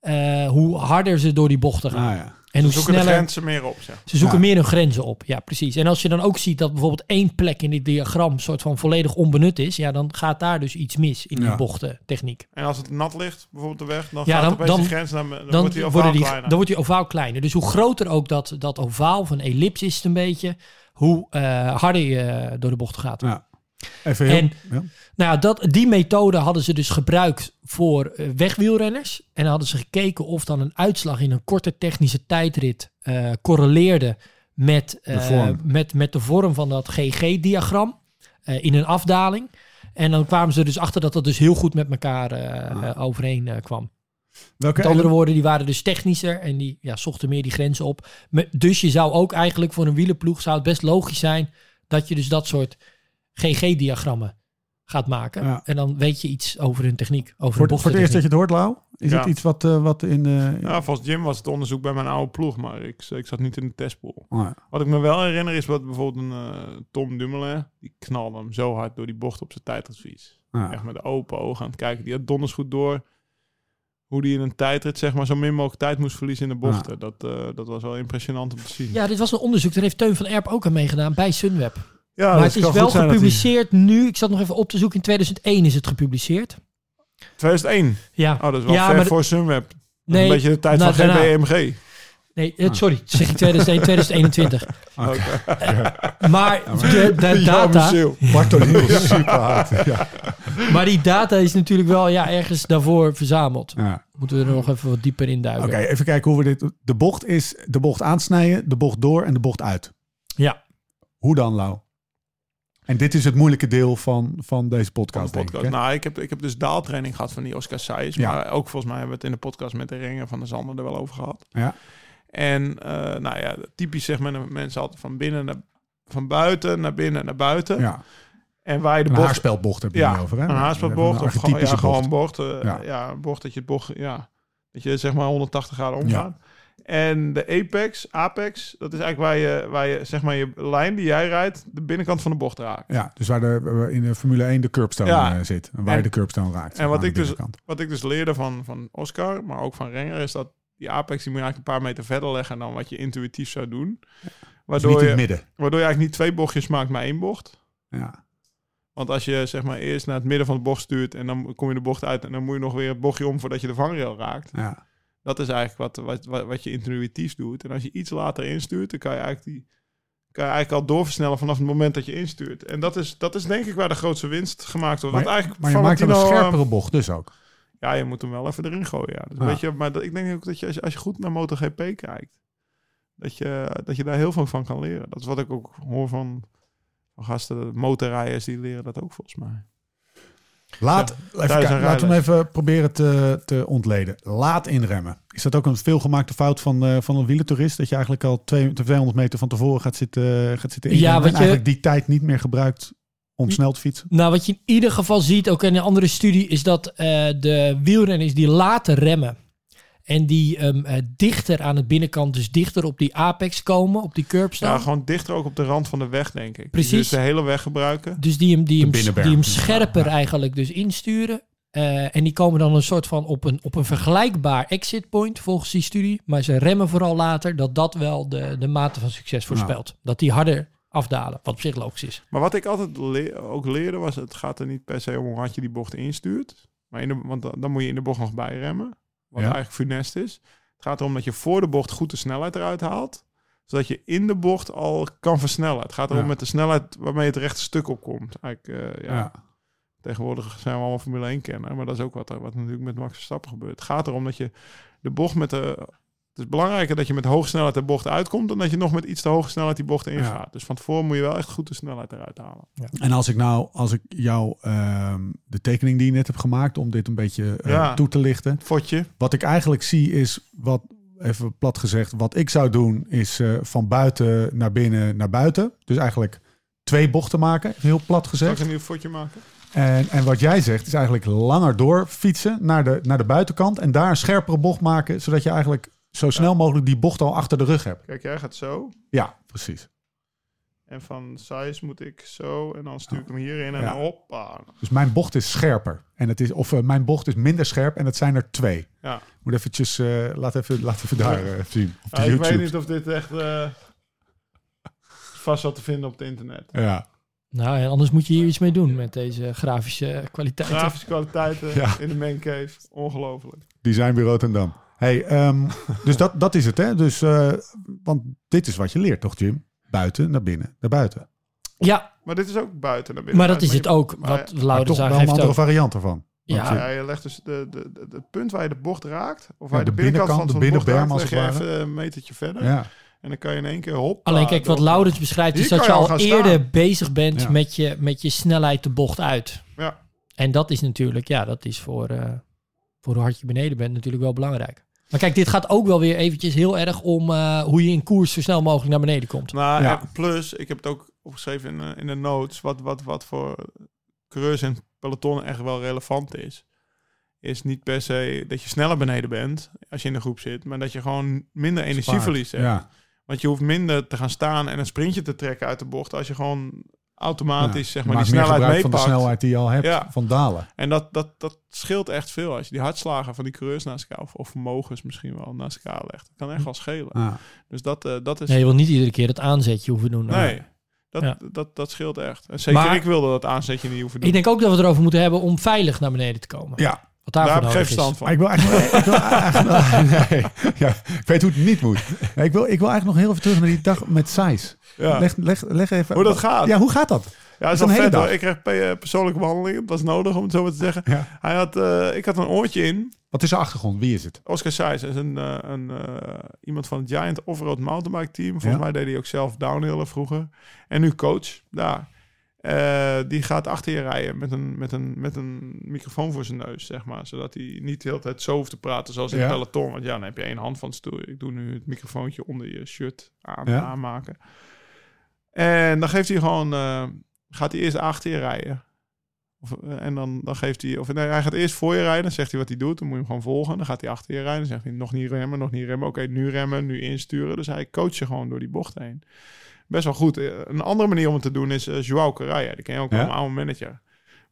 eh, hoe harder ze door die bochten gaan.
Ah, ja.
En hoe
Zoeken de
sneller.
grenzen meer op, zeg.
Ze zoeken
Ja.
meer hun grenzen op. Ja, precies. En als je dan ook ziet dat bijvoorbeeld één plek in dit diagram soort van volledig onbenut is, ja, dan gaat daar dus iets mis in die
Ja.
bochtentechniek.
En als het nat ligt, bijvoorbeeld de weg, dan
Ja,
gaat
dan-
opeens
dan-
die grens naar, dan,
dan,
wordt die ovaal
die,
kleiner.
dan wordt die ovaal kleiner. Dus hoe groter ook dat, dat ovaal, van ellips is het een beetje, hoe eh, harder je door de bocht gaat.
Ja. Even heel,
En-
ja.
Nou ja, dat, die methode hadden ze dus gebruikt voor eh, wegwielrenners. En dan hadden ze gekeken of dan een uitslag in een korte technische tijdrit eh, correleerde met, eh,
De vorm.
met, met de vorm van dat GG-diagram eh, in een afdaling. En dan kwamen ze dus achter dat dat dus heel goed met elkaar eh,
Ah.
eh, overeen eh, kwam.
Welke
Met andere woorden, die waren dus technischer en die ja, zochten meer die grenzen op. Dus je zou ook eigenlijk voor een wielenploeg zou het best logisch zijn dat je dus dat soort GG-diagrammen gaat maken.
Ja.
En dan weet je iets over hun techniek, over
voor,
de
voor het eerst dat je het hoort, Lau? Is
Ja.
het iets wat, eh, wat in... eh
Ja, volgens Jim was het onderzoek bij mijn oude ploeg, maar ik, ik zat niet in de testpool.
oh ja.
Wat ik me wel herinner is wat bijvoorbeeld een eh, Tom Dumoulin, die knalde hem zo hard door die bocht op zijn tijdritfiets.
Ja.
Echt met open ogen aan het kijken. Die had donders goed door hoe die in een tijdrit zeg maar zo min mogelijk tijd moest verliezen in de bochten. Dat, eh, dat was wel impressionant om te zien.
Ja, dit was een onderzoek. Daar heeft Teun van Erp ook aan meegedaan bij Sunweb.
Ja,
maar
dat
het is wel gepubliceerd nu. Ik zat nog even op te zoeken. In 2001 is het gepubliceerd.
2001.
Ja,
Oh, dat is wel
Ja,
ver voor Sunweb.
Nee,
een beetje de tijd
nou,
van
daarna.
GBMG.
nee, eh, sorry. Zeg ik 2001, 2021. [LAUGHS]
Oké. [LAUGHS]
Maar de, data...
Bartolino, [LAUGHS] super hard. Ja.
Maar die data is natuurlijk wel ja, ergens daarvoor verzameld.
Ja.
Moeten we er nog even wat dieper in duiken.
Oké, even kijken hoe we dit... De bocht is de bocht aansnijden, de bocht door en de bocht uit.
Ja.
Hoe dan, Lau? En dit is het moeilijke deel van, van deze
Van
podcast,
de
denk
podcast.
ik.
Nou, ik heb, ik heb dus daaltraining gehad van die Oscar.
Ja.
Maar ook volgens mij hebben we het in de podcast met de ringen van de Zander er wel over gehad.
Ja.
En eh, nou ja, typisch zegt men mensen altijd van binnen naar van buiten naar binnen naar buiten.
Ja,
En waar je de
een
bocht
heb je
ja,
over, hè?
een haarspeldbocht
Een
of gewoon, ja, gewoon
bocht.
eh,
Ja.
ja. een bocht dat je het bocht, ja, dat je zeg maar 180 graden omgaat. En de apex, apex, dat is eigenlijk waar je, waar je zeg maar je lijn die jij rijdt, de binnenkant van de bocht raakt.
Ja, dus waar de, in de Formule 1 de curbstone
Ja.
eh, zit. En waar
En-
je de curbstone raakt.
en wat ik dus-. Wat ik dus leerde van, van Oscar, maar ook van Renger, is dat die apex die moet je eigenlijk een paar meter verder leggen dan wat je intuïtief zou doen.
Dus niet
Waardoor
in
je,
het midden.
waardoor je eigenlijk niet twee bochtjes maakt, maar één bocht.
Ja.
Want als je zeg maar eerst naar het midden van de bocht stuurt en dan kom je de bocht uit en dan moet je nog weer het bochtje om voordat je de vangrail raakt.
Ja.
Dat is eigenlijk wat, wat, wat, je intuïtief doet. En als je iets later instuurt, dan kan je eigenlijk die kan je eigenlijk al doorversnellen vanaf het moment dat je instuurt. En dat is, dat is denk ik waar de grootste winst gemaakt wordt.
Maar,
Want eigenlijk
maar je maakt een
eh,
scherpere bocht dus ook.
ja, je moet hem wel even erin gooien. Ja. Dus
Ja.
Weet je, maar dat, ik denk ook dat je als, je als je goed naar MotoGP kijkt, dat je, dat je daar heel veel van kan leren. Dat is wat ik ook hoor van, van gasten, motorrijders, die leren dat ook volgens mij.
Laat, even kijken, laten we hem even proberen te, te ontleden. Laat inremmen. Is dat ook een veelgemaakte fout van, eh, van een wielertourist? Dat je eigenlijk al twee- 200 meter van tevoren gaat zitten, gaat zitten
Ja,
inremmen
wat
en
je-
eigenlijk die tijd niet meer gebruikt om snel te fietsen?
Nou, wat je in ieder geval ziet, ook in een andere studie, is dat eh, de wielrenners die later remmen en die ehm, eh, dichter aan de binnenkant, dus dichter op die apex komen, op die curb staan.
Ja, gewoon dichter ook op de rand van de weg, denk ik.
Precies.
Dus de hele weg gebruiken.
Dus die hem, die hem, die hem scherper
Ja.
eigenlijk dus insturen. Eh, en die komen dan een soort van op een, op een vergelijkbaar exit point volgens die studie. Maar ze remmen vooral later dat dat wel de, de mate van succes voorspelt. Dat die harder afdalen, wat op zich logisch is.
Maar wat ik altijd le- ook leerde was, het gaat er niet per se om hoe hard je die bocht instuurt. Maar in de, want dan, dan moet je in de bocht nog bijremmen. Wat
Ja.
eigenlijk funest is. Het gaat erom dat je voor de bocht goed de snelheid eruit haalt. Zodat je in de bocht al kan versnellen. Het gaat erom
Ja.
met de snelheid waarmee het rechte stuk opkomt. Eigenlijk, eh, ja.
Ja.
Tegenwoordig zijn we allemaal Formule 1 kennen. Maar dat is ook wat, er- wat natuurlijk met Max Verstappen gebeurt. Het gaat erom dat je de bocht met de... Het is belangrijker dat je met hoge snelheid de bocht uitkomt... dan dat je nog met iets te hoge snelheid die bocht ingaat. Dus van tevoren moet je wel echt goed de snelheid eruit halen.
En als ik nou, als ik jou ehm, de tekening die je net hebt gemaakt om dit een beetje eh,
Ja.
toe te lichten.
Fotje.
Wat ik eigenlijk zie is wat, even plat gezegd, wat ik zou doen is eh, van buiten naar binnen naar buiten. Dus eigenlijk twee bochten maken, heel plat
Zal ik
gezegd.
een nieuw fotje maken?
En, en wat jij zegt is eigenlijk langer door fietsen naar de, naar de buitenkant en daar een scherpere bocht maken, zodat je eigenlijk zo snel mogelijk die bocht al achter de rug hebt.
Kijk, jij gaat zo.
Ja, precies.
En van size moet ik zo. En dan stuur ik hem hierin. En
Ja.
hoppa.
Dus mijn bocht is scherper. En het is, of eh, mijn bocht is minder scherp en het zijn er twee.
Ja.
Moet eventjes, eh, laat even, laat even daar eh, zien. Op de
Ja, ik
YouTube.
weet niet of dit echt eh, vast wat te vinden op het internet.
Ja.
Nou, en anders moet je hier iets mee doen met deze grafische kwaliteit.
Grafische kwaliteiten
Ja.
in de mancave. Ongelooflijk.
Designbureau ten Dam. Hey, ehm, [LAUGHS] dus dat, dat is het, hè? Dus, eh, want dit is wat je leert, toch, Jim? Buiten naar binnen, naar buiten.
Ja,
Maar dit is ook buiten naar binnen.
maar dat is het ook, wat Laurens
toch wel een andere
ook.
variant ervan.
Ja.
Je legt dus de, de, de, het punt waar je de bocht raakt. Of waar
Ja,
je
de
de binnenkant van,
de
bocht raakt,
binnenberm
leg
als
je even een metertje verder.
Ja.
En dan kan je in één keer hop.
Alleen kijk, wat Laurens beschrijft is dat je
je
al eerder
staan.
bezig bent
Ja.
met, je, met je snelheid de bocht uit.
Ja.
En dat is natuurlijk, ja, dat is voor, eh, voor hoe hard je beneden bent natuurlijk wel belangrijk. Maar kijk, dit gaat ook wel weer eventjes heel erg om eh, hoe je in koers zo snel mogelijk naar beneden komt.
Nou,
Ja.
en plus, ik heb het ook opgeschreven in, eh, in de notes, wat, wat, wat voor coureurs en peloton echt wel relevant is. Is niet per se dat je sneller beneden bent als je in de groep zit, maar dat je gewoon minder energieverlies hebt.
Ja.
Want je hoeft minder te gaan staan en een sprintje te trekken uit de bocht als je gewoon automatisch
Ja.
zeg maar die snelheid
gebruik van de
meepakt.
snelheid die je al hebt
Ja.
van dalen.
En dat, dat, dat scheelt echt veel als je die hartslagen van die coureurs naast elkaar, of, of vermogens misschien wel naast elkaar legt. Dat kan echt wel schelen. Dus dat, eh, dat is...
Nee, je wil niet iedere keer dat aanzetje hoeven doen.
Nee, dat,
Ja.
dat, dat scheelt echt. En zeker
Maar-
ik wilde dat aanzetje niet hoeven doen.
Ik denk ook dat we het erover moeten hebben om veilig naar beneden te komen.
Ja,
Wat
Daar heb ik van.
maar ik wil eigenlijk, ik wil eigenlijk [LAUGHS] nee. ja, ik weet hoe het niet moet. Nee, ik, wil, ik wil eigenlijk nog heel even terug naar die dag met Size.
Ja.
Leg, leg, leg even
Hoe dat gaat?
Ja, hoe gaat dat?
Ja, dat is
Zo'n
wel
hele
vet hoor. Ik kreeg eh, persoonlijke behandeling. Dat was nodig om het zo maar te zeggen.
Ja.
Hij had, eh, ik had een oortje in.
Wat is de achtergrond? Wie is het?
Oscar Sijs is een, eh, een, eh, iemand van het Giant Offroad Mountainbike team. Volgens
Ja.
mij deed hij ook zelf downhillen vroeger. En nu coach daar. Eh, die gaat achter je rijden met een, met, een, met een microfoon voor zijn neus, zeg maar. Zodat hij niet de hele tijd zo hoeft te praten zoals in
Ja.
peloton. Want ja, dan heb je één hand van het stoel. Ik doe nu het microfoontje onder je shirt aan,
Ja.
aanmaken. En dan geeft hij gewoon... eh, gaat hij eerst achter je rijden. Of, eh, en dan, dan geeft hij... Of nee, hij gaat eerst voor je rijden. Dan zegt hij wat hij doet. Dan moet je hem gewoon volgen. Dan gaat hij achter je rijden. Dan zegt hij nog niet remmen, nog niet remmen. Oké, nu remmen, nu insturen. Dus hij coacht je gewoon door die bocht heen. Best wel goed. Eh, Een andere manier om het te doen is uh, Joao Correia. Die ken je ook,
Ja.
een oude manager.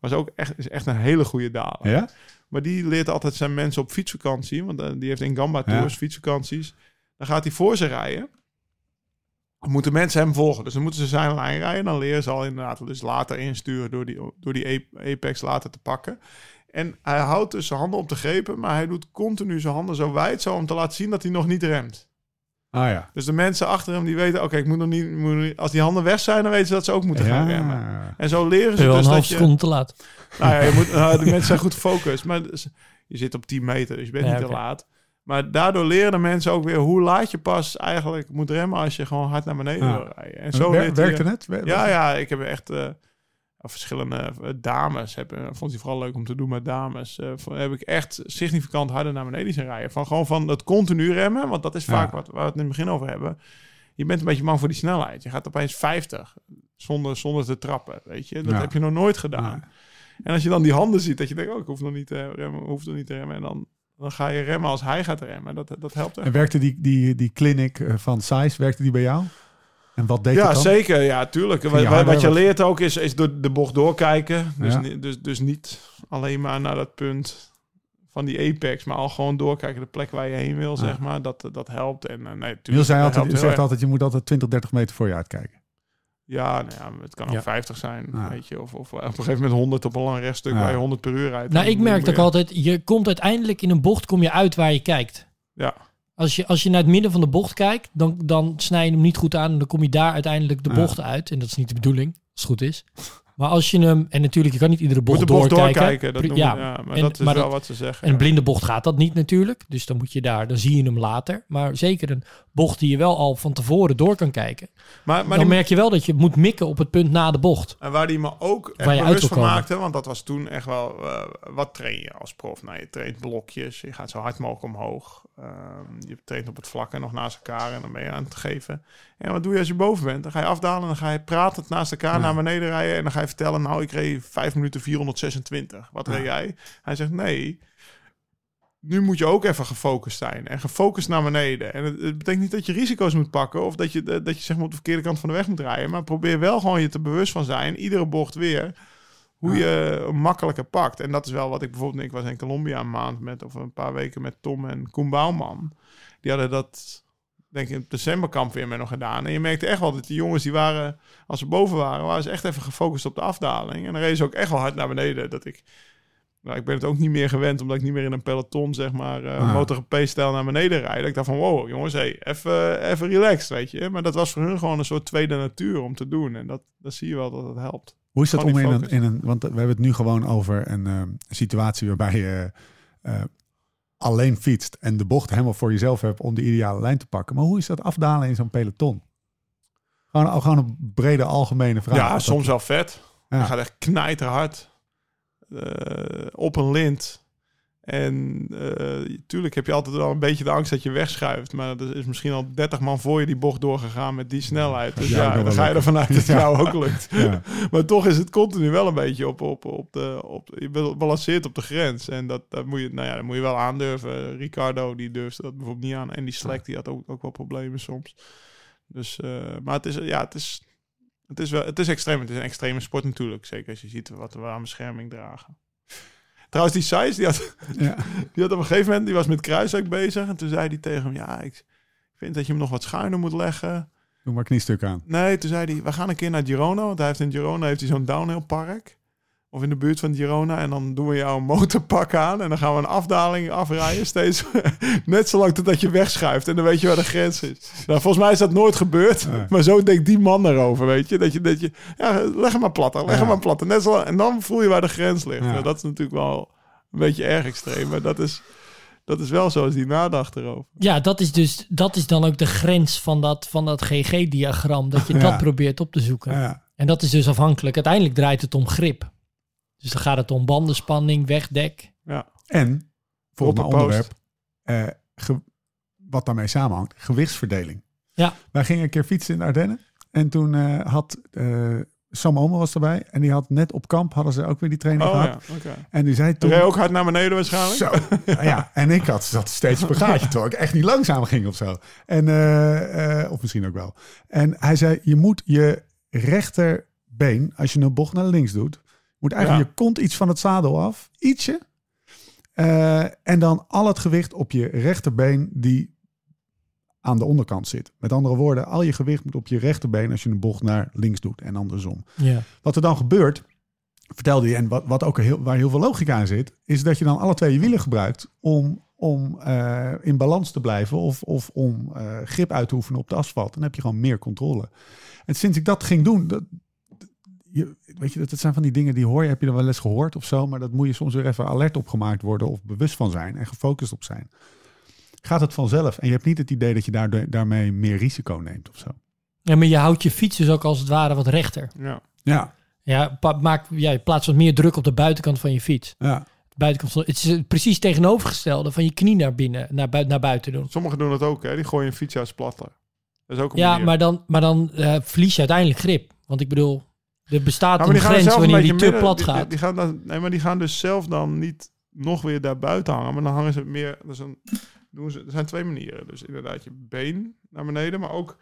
Was ook echt, is echt een hele goede daler.
Ja?
Maar die leert altijd zijn mensen op fietsvakantie. Want eh, die heeft in Gamba
Ja.
Tours fietsvakanties. Dan gaat hij voor ze rijden. dan moeten mensen hem volgen. Dus dan moeten ze zijn lijn rijden. Dan leren ze al inderdaad dus later insturen door die, door die ap- apex later te pakken. En hij houdt dus zijn handen op de grepen, maar hij doet continu zijn handen zo wijd, zo om te laten zien dat hij nog niet remt.
Ah ja.
Dus de mensen achter hem die weten, oké, ik moet nog niet, moet nog niet- als die handen weg zijn, dan weten ze dat ze ook moeten gaan remmen. En zo leren ze
Wel een
dus
half
dat je,
seconde te laat.
nou ja, je moet, [LAUGHS] nou, de mensen zijn goed gefocust, maar dus- je zit op 10 meter, dus je bent
Ja,
niet te
oké.
laat. Maar daardoor leren de mensen ook weer hoe laat je pas eigenlijk moet remmen als je gewoon hard naar beneden
Ja.
wil rijden. En zo
Wer-
leert hij-
werkte het? Wer-
Ja, ja, ik heb echt eh, verschillende eh, dames. Heb, eh, vond hij vooral leuk om te doen met dames. voor- heb ik echt significant harder naar beneden zien rijden. Van gewoon van het continu remmen, want dat is vaak
Ja.
wat waar we het in het begin over hebben. Je bent een beetje bang voor die snelheid. Je gaat opeens 50 zonder, zonder te trappen, weet je. Dat
Ja.
heb je nog nooit gedaan. En als je dan die handen ziet, dat je denkt, oh, ik hoef nog niet te remmen, hoef nog niet te remmen. En dan, dan ga je remmen als hij gaat remmen. Dat, dat helpt echt.
En werkte die, die, die clinic van Size, werkte die bij jou? En wat deed
Ja,
het dan?
zeker. Ja, tuurlijk. Wat,
je
wat- je leert ook is, is door de bocht doorkijken. Dus,
Ja.
ni- dus, dus niet alleen maar naar dat punt van die apex, maar al gewoon doorkijken de plek waar je heen wil,
Ja.
zeg maar. Dat, dat helpt. En eh, nee, tuurlijk,
Niels zei
dat
altijd, je zegt
erg.
altijd, je moet altijd 20, 30 meter voor je uitkijken.
Ja, nou ja, het kan ook
Ja.
50 zijn,
Ja.
weet je. Of, of op een gegeven moment 100 op een lang rechtstuk
Ja.
waar je 100 per uur rijdt.
Nou, ik merk ook altijd, je komt uiteindelijk in een bocht, kom je uit waar je kijkt.
Ja.
Als je, als je naar het midden van de bocht kijkt, dan, dan snij je hem niet goed aan en dan kom je daar uiteindelijk de bocht uit. En dat is niet de bedoeling, als het goed is. Maar als je hem, en natuurlijk, je kan niet iedere
Moet
bocht,
de bocht
doorkijken.
doorkijken. Dat noemen,
ja,
ja, maar
en-
dat is
maar
wel
dat-
wat ze zeggen.
En een blinde bocht gaat dat niet natuurlijk. Dus dan moet je daar, dan zie je hem later. Maar zeker een bocht die je wel al van tevoren door kan kijken.
maar, maar
dan merk je wel dat je moet mikken op het punt na de bocht.
En waar die me ook echt
Waar je
bewust van maakte, want dat was toen echt wel, eh, wat train je als prof? Nou, je traint blokjes, je gaat zo hard mogelijk omhoog. Ehm, je traint op het vlak en nog naast elkaar en dan ben je aan het geven. En wat doe je als je boven bent? Dan ga je afdalen en dan ga je pratend naast elkaar
Ja.
naar beneden rijden. En dan ga je vertellen, nou, ik reed 5 minuten 426. Wat
Ja.
reed jij? Hij zegt, nee, nu moet je ook even gefocust zijn. En gefocust naar beneden. En het, het betekent niet dat je risico's moet pakken. Of dat je, dat je zeg maar op de verkeerde kant van de weg moet rijden. Maar probeer wel gewoon je te bewust van zijn. Iedere bocht weer. Hoe je makkelijker pakt. En dat is wel wat ik bijvoorbeeld... Ik was in Colombia een maand met... Of een paar weken met Tom en Koen Bouwman. Die hadden dat... Denk ik in het decemberkamp weer met nog gedaan. En je merkte echt wel dat die jongens die waren... Als ze boven waren, waren ze echt even gefocust op de afdaling. En dan reden ze ook echt wel hard naar beneden. Dat ik... Nou, ik ben het ook niet meer gewend, omdat ik niet meer in een peloton, zeg maar, eh
Ah.
MotoGP-stijl naar beneden rijd. Ik dacht van, wow, jongens, hey, even, even relaxed, weet je. Maar dat was voor hun gewoon een soort tweede natuur om te doen. En dat, dat zie je wel dat het helpt.
Hoe is dat om in een, in een... Want we hebben het nu gewoon over een eh, situatie waarbij je eh, alleen fietst... en de bocht helemaal voor jezelf hebt om de ideale lijn te pakken. Maar hoe is dat afdalen in zo'n peloton? Gewoon, gewoon een brede algemene vraag.
ja, soms wel vet.
Ja.
Je gaat echt knijterhard eh, op een lint. En eh tuurlijk heb je altijd wel een beetje de angst dat je wegschuift. Maar er is misschien al 30 man voor je die bocht doorgegaan met die snelheid. Dus
Ja,
dan ga je ervan uit dat het [LAUGHS] jou ook lukt.
Ja. [LAUGHS]
Maar toch is het continu wel een beetje op, op, op de. Op, je balanceert op de grens. En dat, dat, moet je, nou ja, dat moet je wel aandurven. Ricardo die durfde dat bijvoorbeeld niet aan. En die Slack die had ook, ook wel problemen soms. Dus, eh, maar het is, ja, het is, het is wel, het is extreem. Het is een extreme sport natuurlijk. Zeker als je ziet wat we aan bescherming dragen. Trouwens, die Sijs, die had,
Ja. [LAUGHS]
die had op een gegeven moment, die was met kruiswerk bezig. En toen zei hij tegen hem, ja, ik vind dat je hem nog wat schuiner moet leggen.
Doe maar kniestuk aan.
Nee, toen zei hij, we gaan een keer naar Girona. Want hij heeft in Girona heeft hij zo'n downhill park. Of in de buurt van Girona. En dan doen we jou een motorpak aan. En dan gaan we een afdaling afrijden. Steeds [LAUGHS] net zolang totdat je wegschuift. En dan weet je waar de grens is. Nou, volgens mij is dat nooit gebeurd.
Nee.
Maar zo denkt die man erover, weet je. Dat je, dat je ja, leg hem maar platter. Leg
Ja.
hem maar platter. Net zo, en dan voel je waar de grens ligt.
Ja.
Nou, dat is natuurlijk wel een beetje erg extreem. Maar dat is, dat is wel zoals die nadacht erover.
Ja, dat is dus dat is dan ook de grens van dat, van dat GG-diagram. Dat je
Ja.
dat probeert op te zoeken.
Ja.
En dat is dus afhankelijk. Uiteindelijk draait het om grip. Dus dan gaat het om bandenspanning, wegdek.
En, volgende
Op de post.
onderwerp, eh, ge- wat daarmee samenhangt, gewichtsverdeling.
Ja.
Wij gingen een keer fietsen in de Ardennen. En toen eh, had eh, Sam Omer was erbij. En die had net op kamp, hadden ze ook weer die training
Oh
gehad.
ja, oké.
En die zei
Toen je ook hard naar beneden waarschijnlijk?
Zo. ja, en ik had zat steeds bagage, terwijl ik echt niet langzaam ging of zo. En, eh, eh, of misschien ook wel. En hij zei, je moet je rechterbeen, als je een bocht naar links doet, moet eigenlijk
Ja.
je kont iets van het zadel af, ietsje. Eh, en dan al het gewicht op je rechterbeen die aan de onderkant zit. Met andere woorden, al je gewicht moet op je rechterbeen als je een bocht naar links doet en andersom.
Ja.
Wat er dan gebeurt, vertelde je, en wat, wat ook heel, waar heel veel logica aan zit, is dat je dan alle twee je wielen gebruikt om, om eh, in balans te blijven of, of om eh, grip uit te oefenen op de asfalt. Dan heb je gewoon meer controle. En sinds ik dat ging doen, dat, je, weet je, dat, dat zijn van die dingen die hoor je, heb je dan wel eens gehoord of zo, maar dat moet je soms weer even alert op gemaakt worden of bewust van zijn en gefocust op zijn. Gaat het vanzelf en je hebt niet het idee dat je daardoor, daarmee meer risico neemt of zo.
ja, maar je houdt je fiets dus ook als het ware wat rechter.
Ja.
Ja,
Ja, maak, ja, je plaatst wat meer druk op de buitenkant van je fiets.
ja.
De buitenkant van, het is het precies tegenovergestelde van je knie naar binnen, naar, bui- naar buiten doen.
Sommigen doen dat ook, hè. Die gooien een fiets uit platter. Dat is ook een
Ja,
manier.
maar dan, maar dan eh, verlies je uiteindelijk grip. Want ik bedoel, er bestaat
Ja,
een grens wanneer die te
midden-
plat
die-
gaat.
Die, gaan dan, nee, maar die gaan dus zelf dan niet nog weer daar buiten hangen. Maar dan hangen ze meer... Dat is een, doen ze, er zijn twee manieren. Dus inderdaad je been naar beneden, maar ook...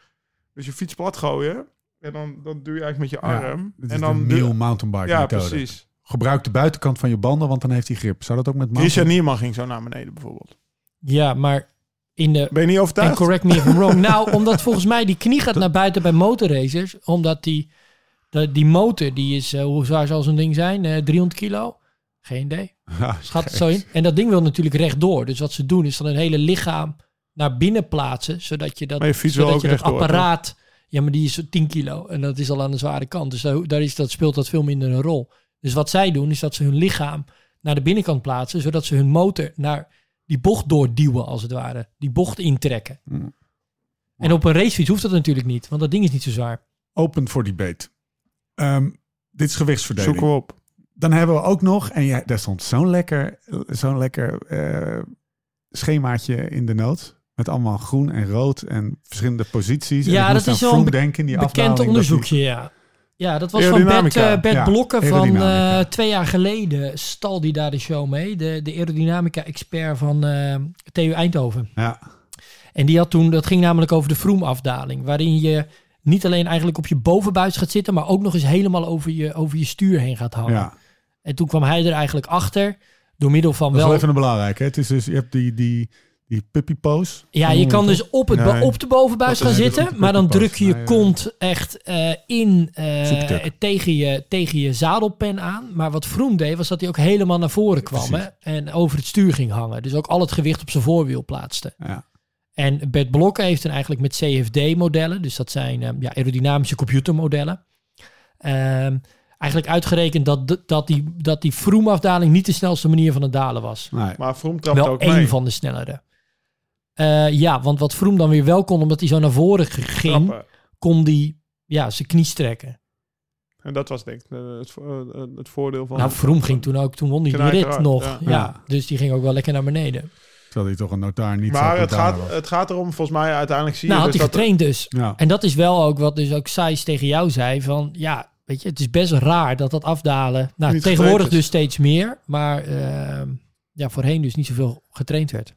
Dus je fiets plat gooien. En dan, dan duw je eigenlijk met je
Ja,
arm.
Dit
en dan
Neil mountainbike
Ja,
methode.
precies.
Gebruik de buitenkant van je banden, want dan heeft hij grip. Zou dat ook met
Christian
mountain...
Nierman ging zo naar beneden bijvoorbeeld.
Ja, maar in de...
Ben je niet
En
overtuigd?
correct me if I'm wrong. [LAUGHS] Nou, omdat volgens mij die knie gaat naar buiten bij motorracers. Omdat die, de, die motor, die is, eh, hoe zwaar zal zo'n ding zijn? Eh 300 kilo? Geen idee.
Ja, [LAUGHS]
Schat het zo in. En dat ding wil natuurlijk rechtdoor. Dus wat ze doen is dan een hele lichaam naar binnen plaatsen. Zodat je dat,
Maar je
zodat je dat apparaat... Ja, maar die is 10 kilo. En dat is al aan de zware kant. Dus daar, daar is, dat speelt dat veel minder een rol. Dus wat zij doen is dat ze hun lichaam naar de binnenkant plaatsen. Zodat ze hun motor naar die bocht doorduwen als het ware. Die bocht intrekken.
Mm.
En op een racefiets hoeft dat natuurlijk niet. Want dat ding is niet zo zwaar.
Open voor debate. Ehm, dit is gewichtsverdeling.
Zoeken we op.
Dan hebben we ook nog, en ja, daar stond zo'n lekker, zo'n lekker eh, schemaatje in de noot. Met allemaal groen en rood en verschillende posities.
Ja, dat is wel
denken, die
Bekend onderzoekje, ja. Ja, dat was van Bert, eh, Bert
Ja,
Blokken van eh, twee jaar geleden. Stal die daar de show mee. De, de aerodynamica-expert van eh, TU Eindhoven.
Ja,
En die had toen, dat ging namelijk over de Vroom-afdaling. Waarin je niet alleen eigenlijk op je bovenbuis gaat zitten, maar ook nog eens helemaal over je, over je stuur heen gaat hangen.
ja.
En toen kwam hij er eigenlijk achter, door middel van
dat is
wel...
wel even een belangrijke. Het is dus, je hebt die, die, die puppy pose.
Ja, je kan dus op, het,
Nee.
op de bovenbuis gaan zitten, maar dan druk je je kont echt eh, in eh, tegen, je, tegen je zadelpen aan. Maar wat Vroom deed, was dat hij ook helemaal naar voren kwam hè, en over het stuur ging hangen. Dus ook al het gewicht op zijn voorwiel plaatste.
Ja.
En Bert Blokker heeft dan eigenlijk met CFD-modellen, dus dat zijn eh, ja, aerodynamische computermodellen, ehm, eigenlijk uitgerekend dat, de- dat die, dat die Vroom-afdaling niet de snelste manier van het dalen was
Nee.
Maar Vroom trapt
wel
ook
één
mee.
van de snellere. Eh, ja, want wat Vroom dan weer wel kon, omdat hij zo naar voren ging,
Trappen.
kon die ja, zijn knie strekken.
En dat was denk ik eh, het, eh, het voordeel van...
nou, Vroom ging toen ook, toen won hij
hij
rit nog.
ja.
Ja.
Ja.
dus die ging ook wel lekker naar beneden.
Terwijl hij toch een notaar niet
Maar het gaat,
was.
het gaat erom, volgens mij uiteindelijk zie je
Nou, had
dus
hij
dat...
getraind dus.
Ja.
En dat is wel ook wat dus ook Sijs tegen jou zei, van ja, weet je, het is best raar dat dat afdalen, nou
Niet
tegenwoordig dus steeds meer, maar ehm, ja, voorheen dus niet zoveel getraind werd.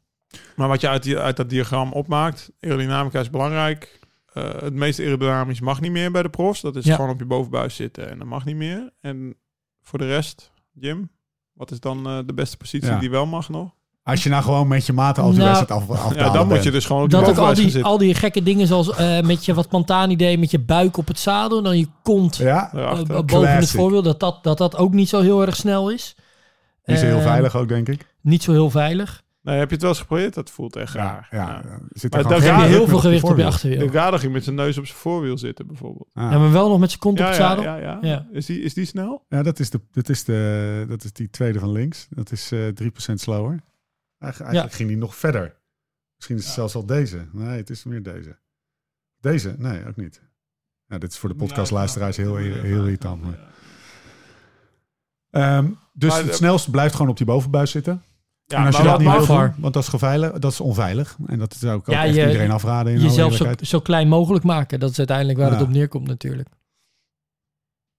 Maar wat je uit, die, uit dat diagram opmaakt, aerodynamica is belangrijk. Eh, het meest aerodynamisch mag niet meer bij de profs. Dat is
Ja.
gewoon op je bovenbuis zitten en dat mag niet meer. En voor de rest, Jim, wat is dan eh, de beste positie
Ja.
die wel mag nog?
Als je nou gewoon met je maten als je
Nou,
wedstrijd af, afdalen
Ja, dan moet je dus gewoon op je
Dat ook al die, al die gekke dingen zoals eh, met je, wat Pantani deed, met je buik op het zadel en dan je kont
Ja,
eh, boven het voorwiel, dat dat, dat dat ook niet zo heel erg snel is.
die is heel
Eh,
veilig ook, denk ik.
Niet zo heel veilig.
Nee, heb je het wel eens geprobeerd? Dat voelt echt
Ja,
raar.
ja.
Ja.
Er zit
Maar
er
daar
heel veel gewicht op je achterwiel.
De Gade ging met zijn neus op zijn voorwiel zitten bijvoorbeeld.
Ja.
Ja, maar wel nog met zijn kont op
Ja,
het
ja,
zadel.
ja, ja.
Ja.
Is, die, is die snel?
Ja, dat is, de, dat, is de, dat is die tweede van links. Dat is eh 3% slower. Eigen- Eigenlijk ging die nog verder. Misschien is het zelfs al deze. Nee, het is meer deze. Deze? Nee, ook niet. Ja, dit is voor de podcastluisteraars heel, heel, heel irritant. Maar. Ehm, dus
Maar
het snelste blijft gewoon op die bovenbuis zitten.
Ja,
en als je
maar
dat niet wil doen, want dat is, geveilig, dat is onveilig. En dat zou ik ook
Ja,
echt
je-
iedereen afraden. In alle
Jezelf zo, zo klein mogelijk maken. Dat is uiteindelijk waar het op neerkomt natuurlijk.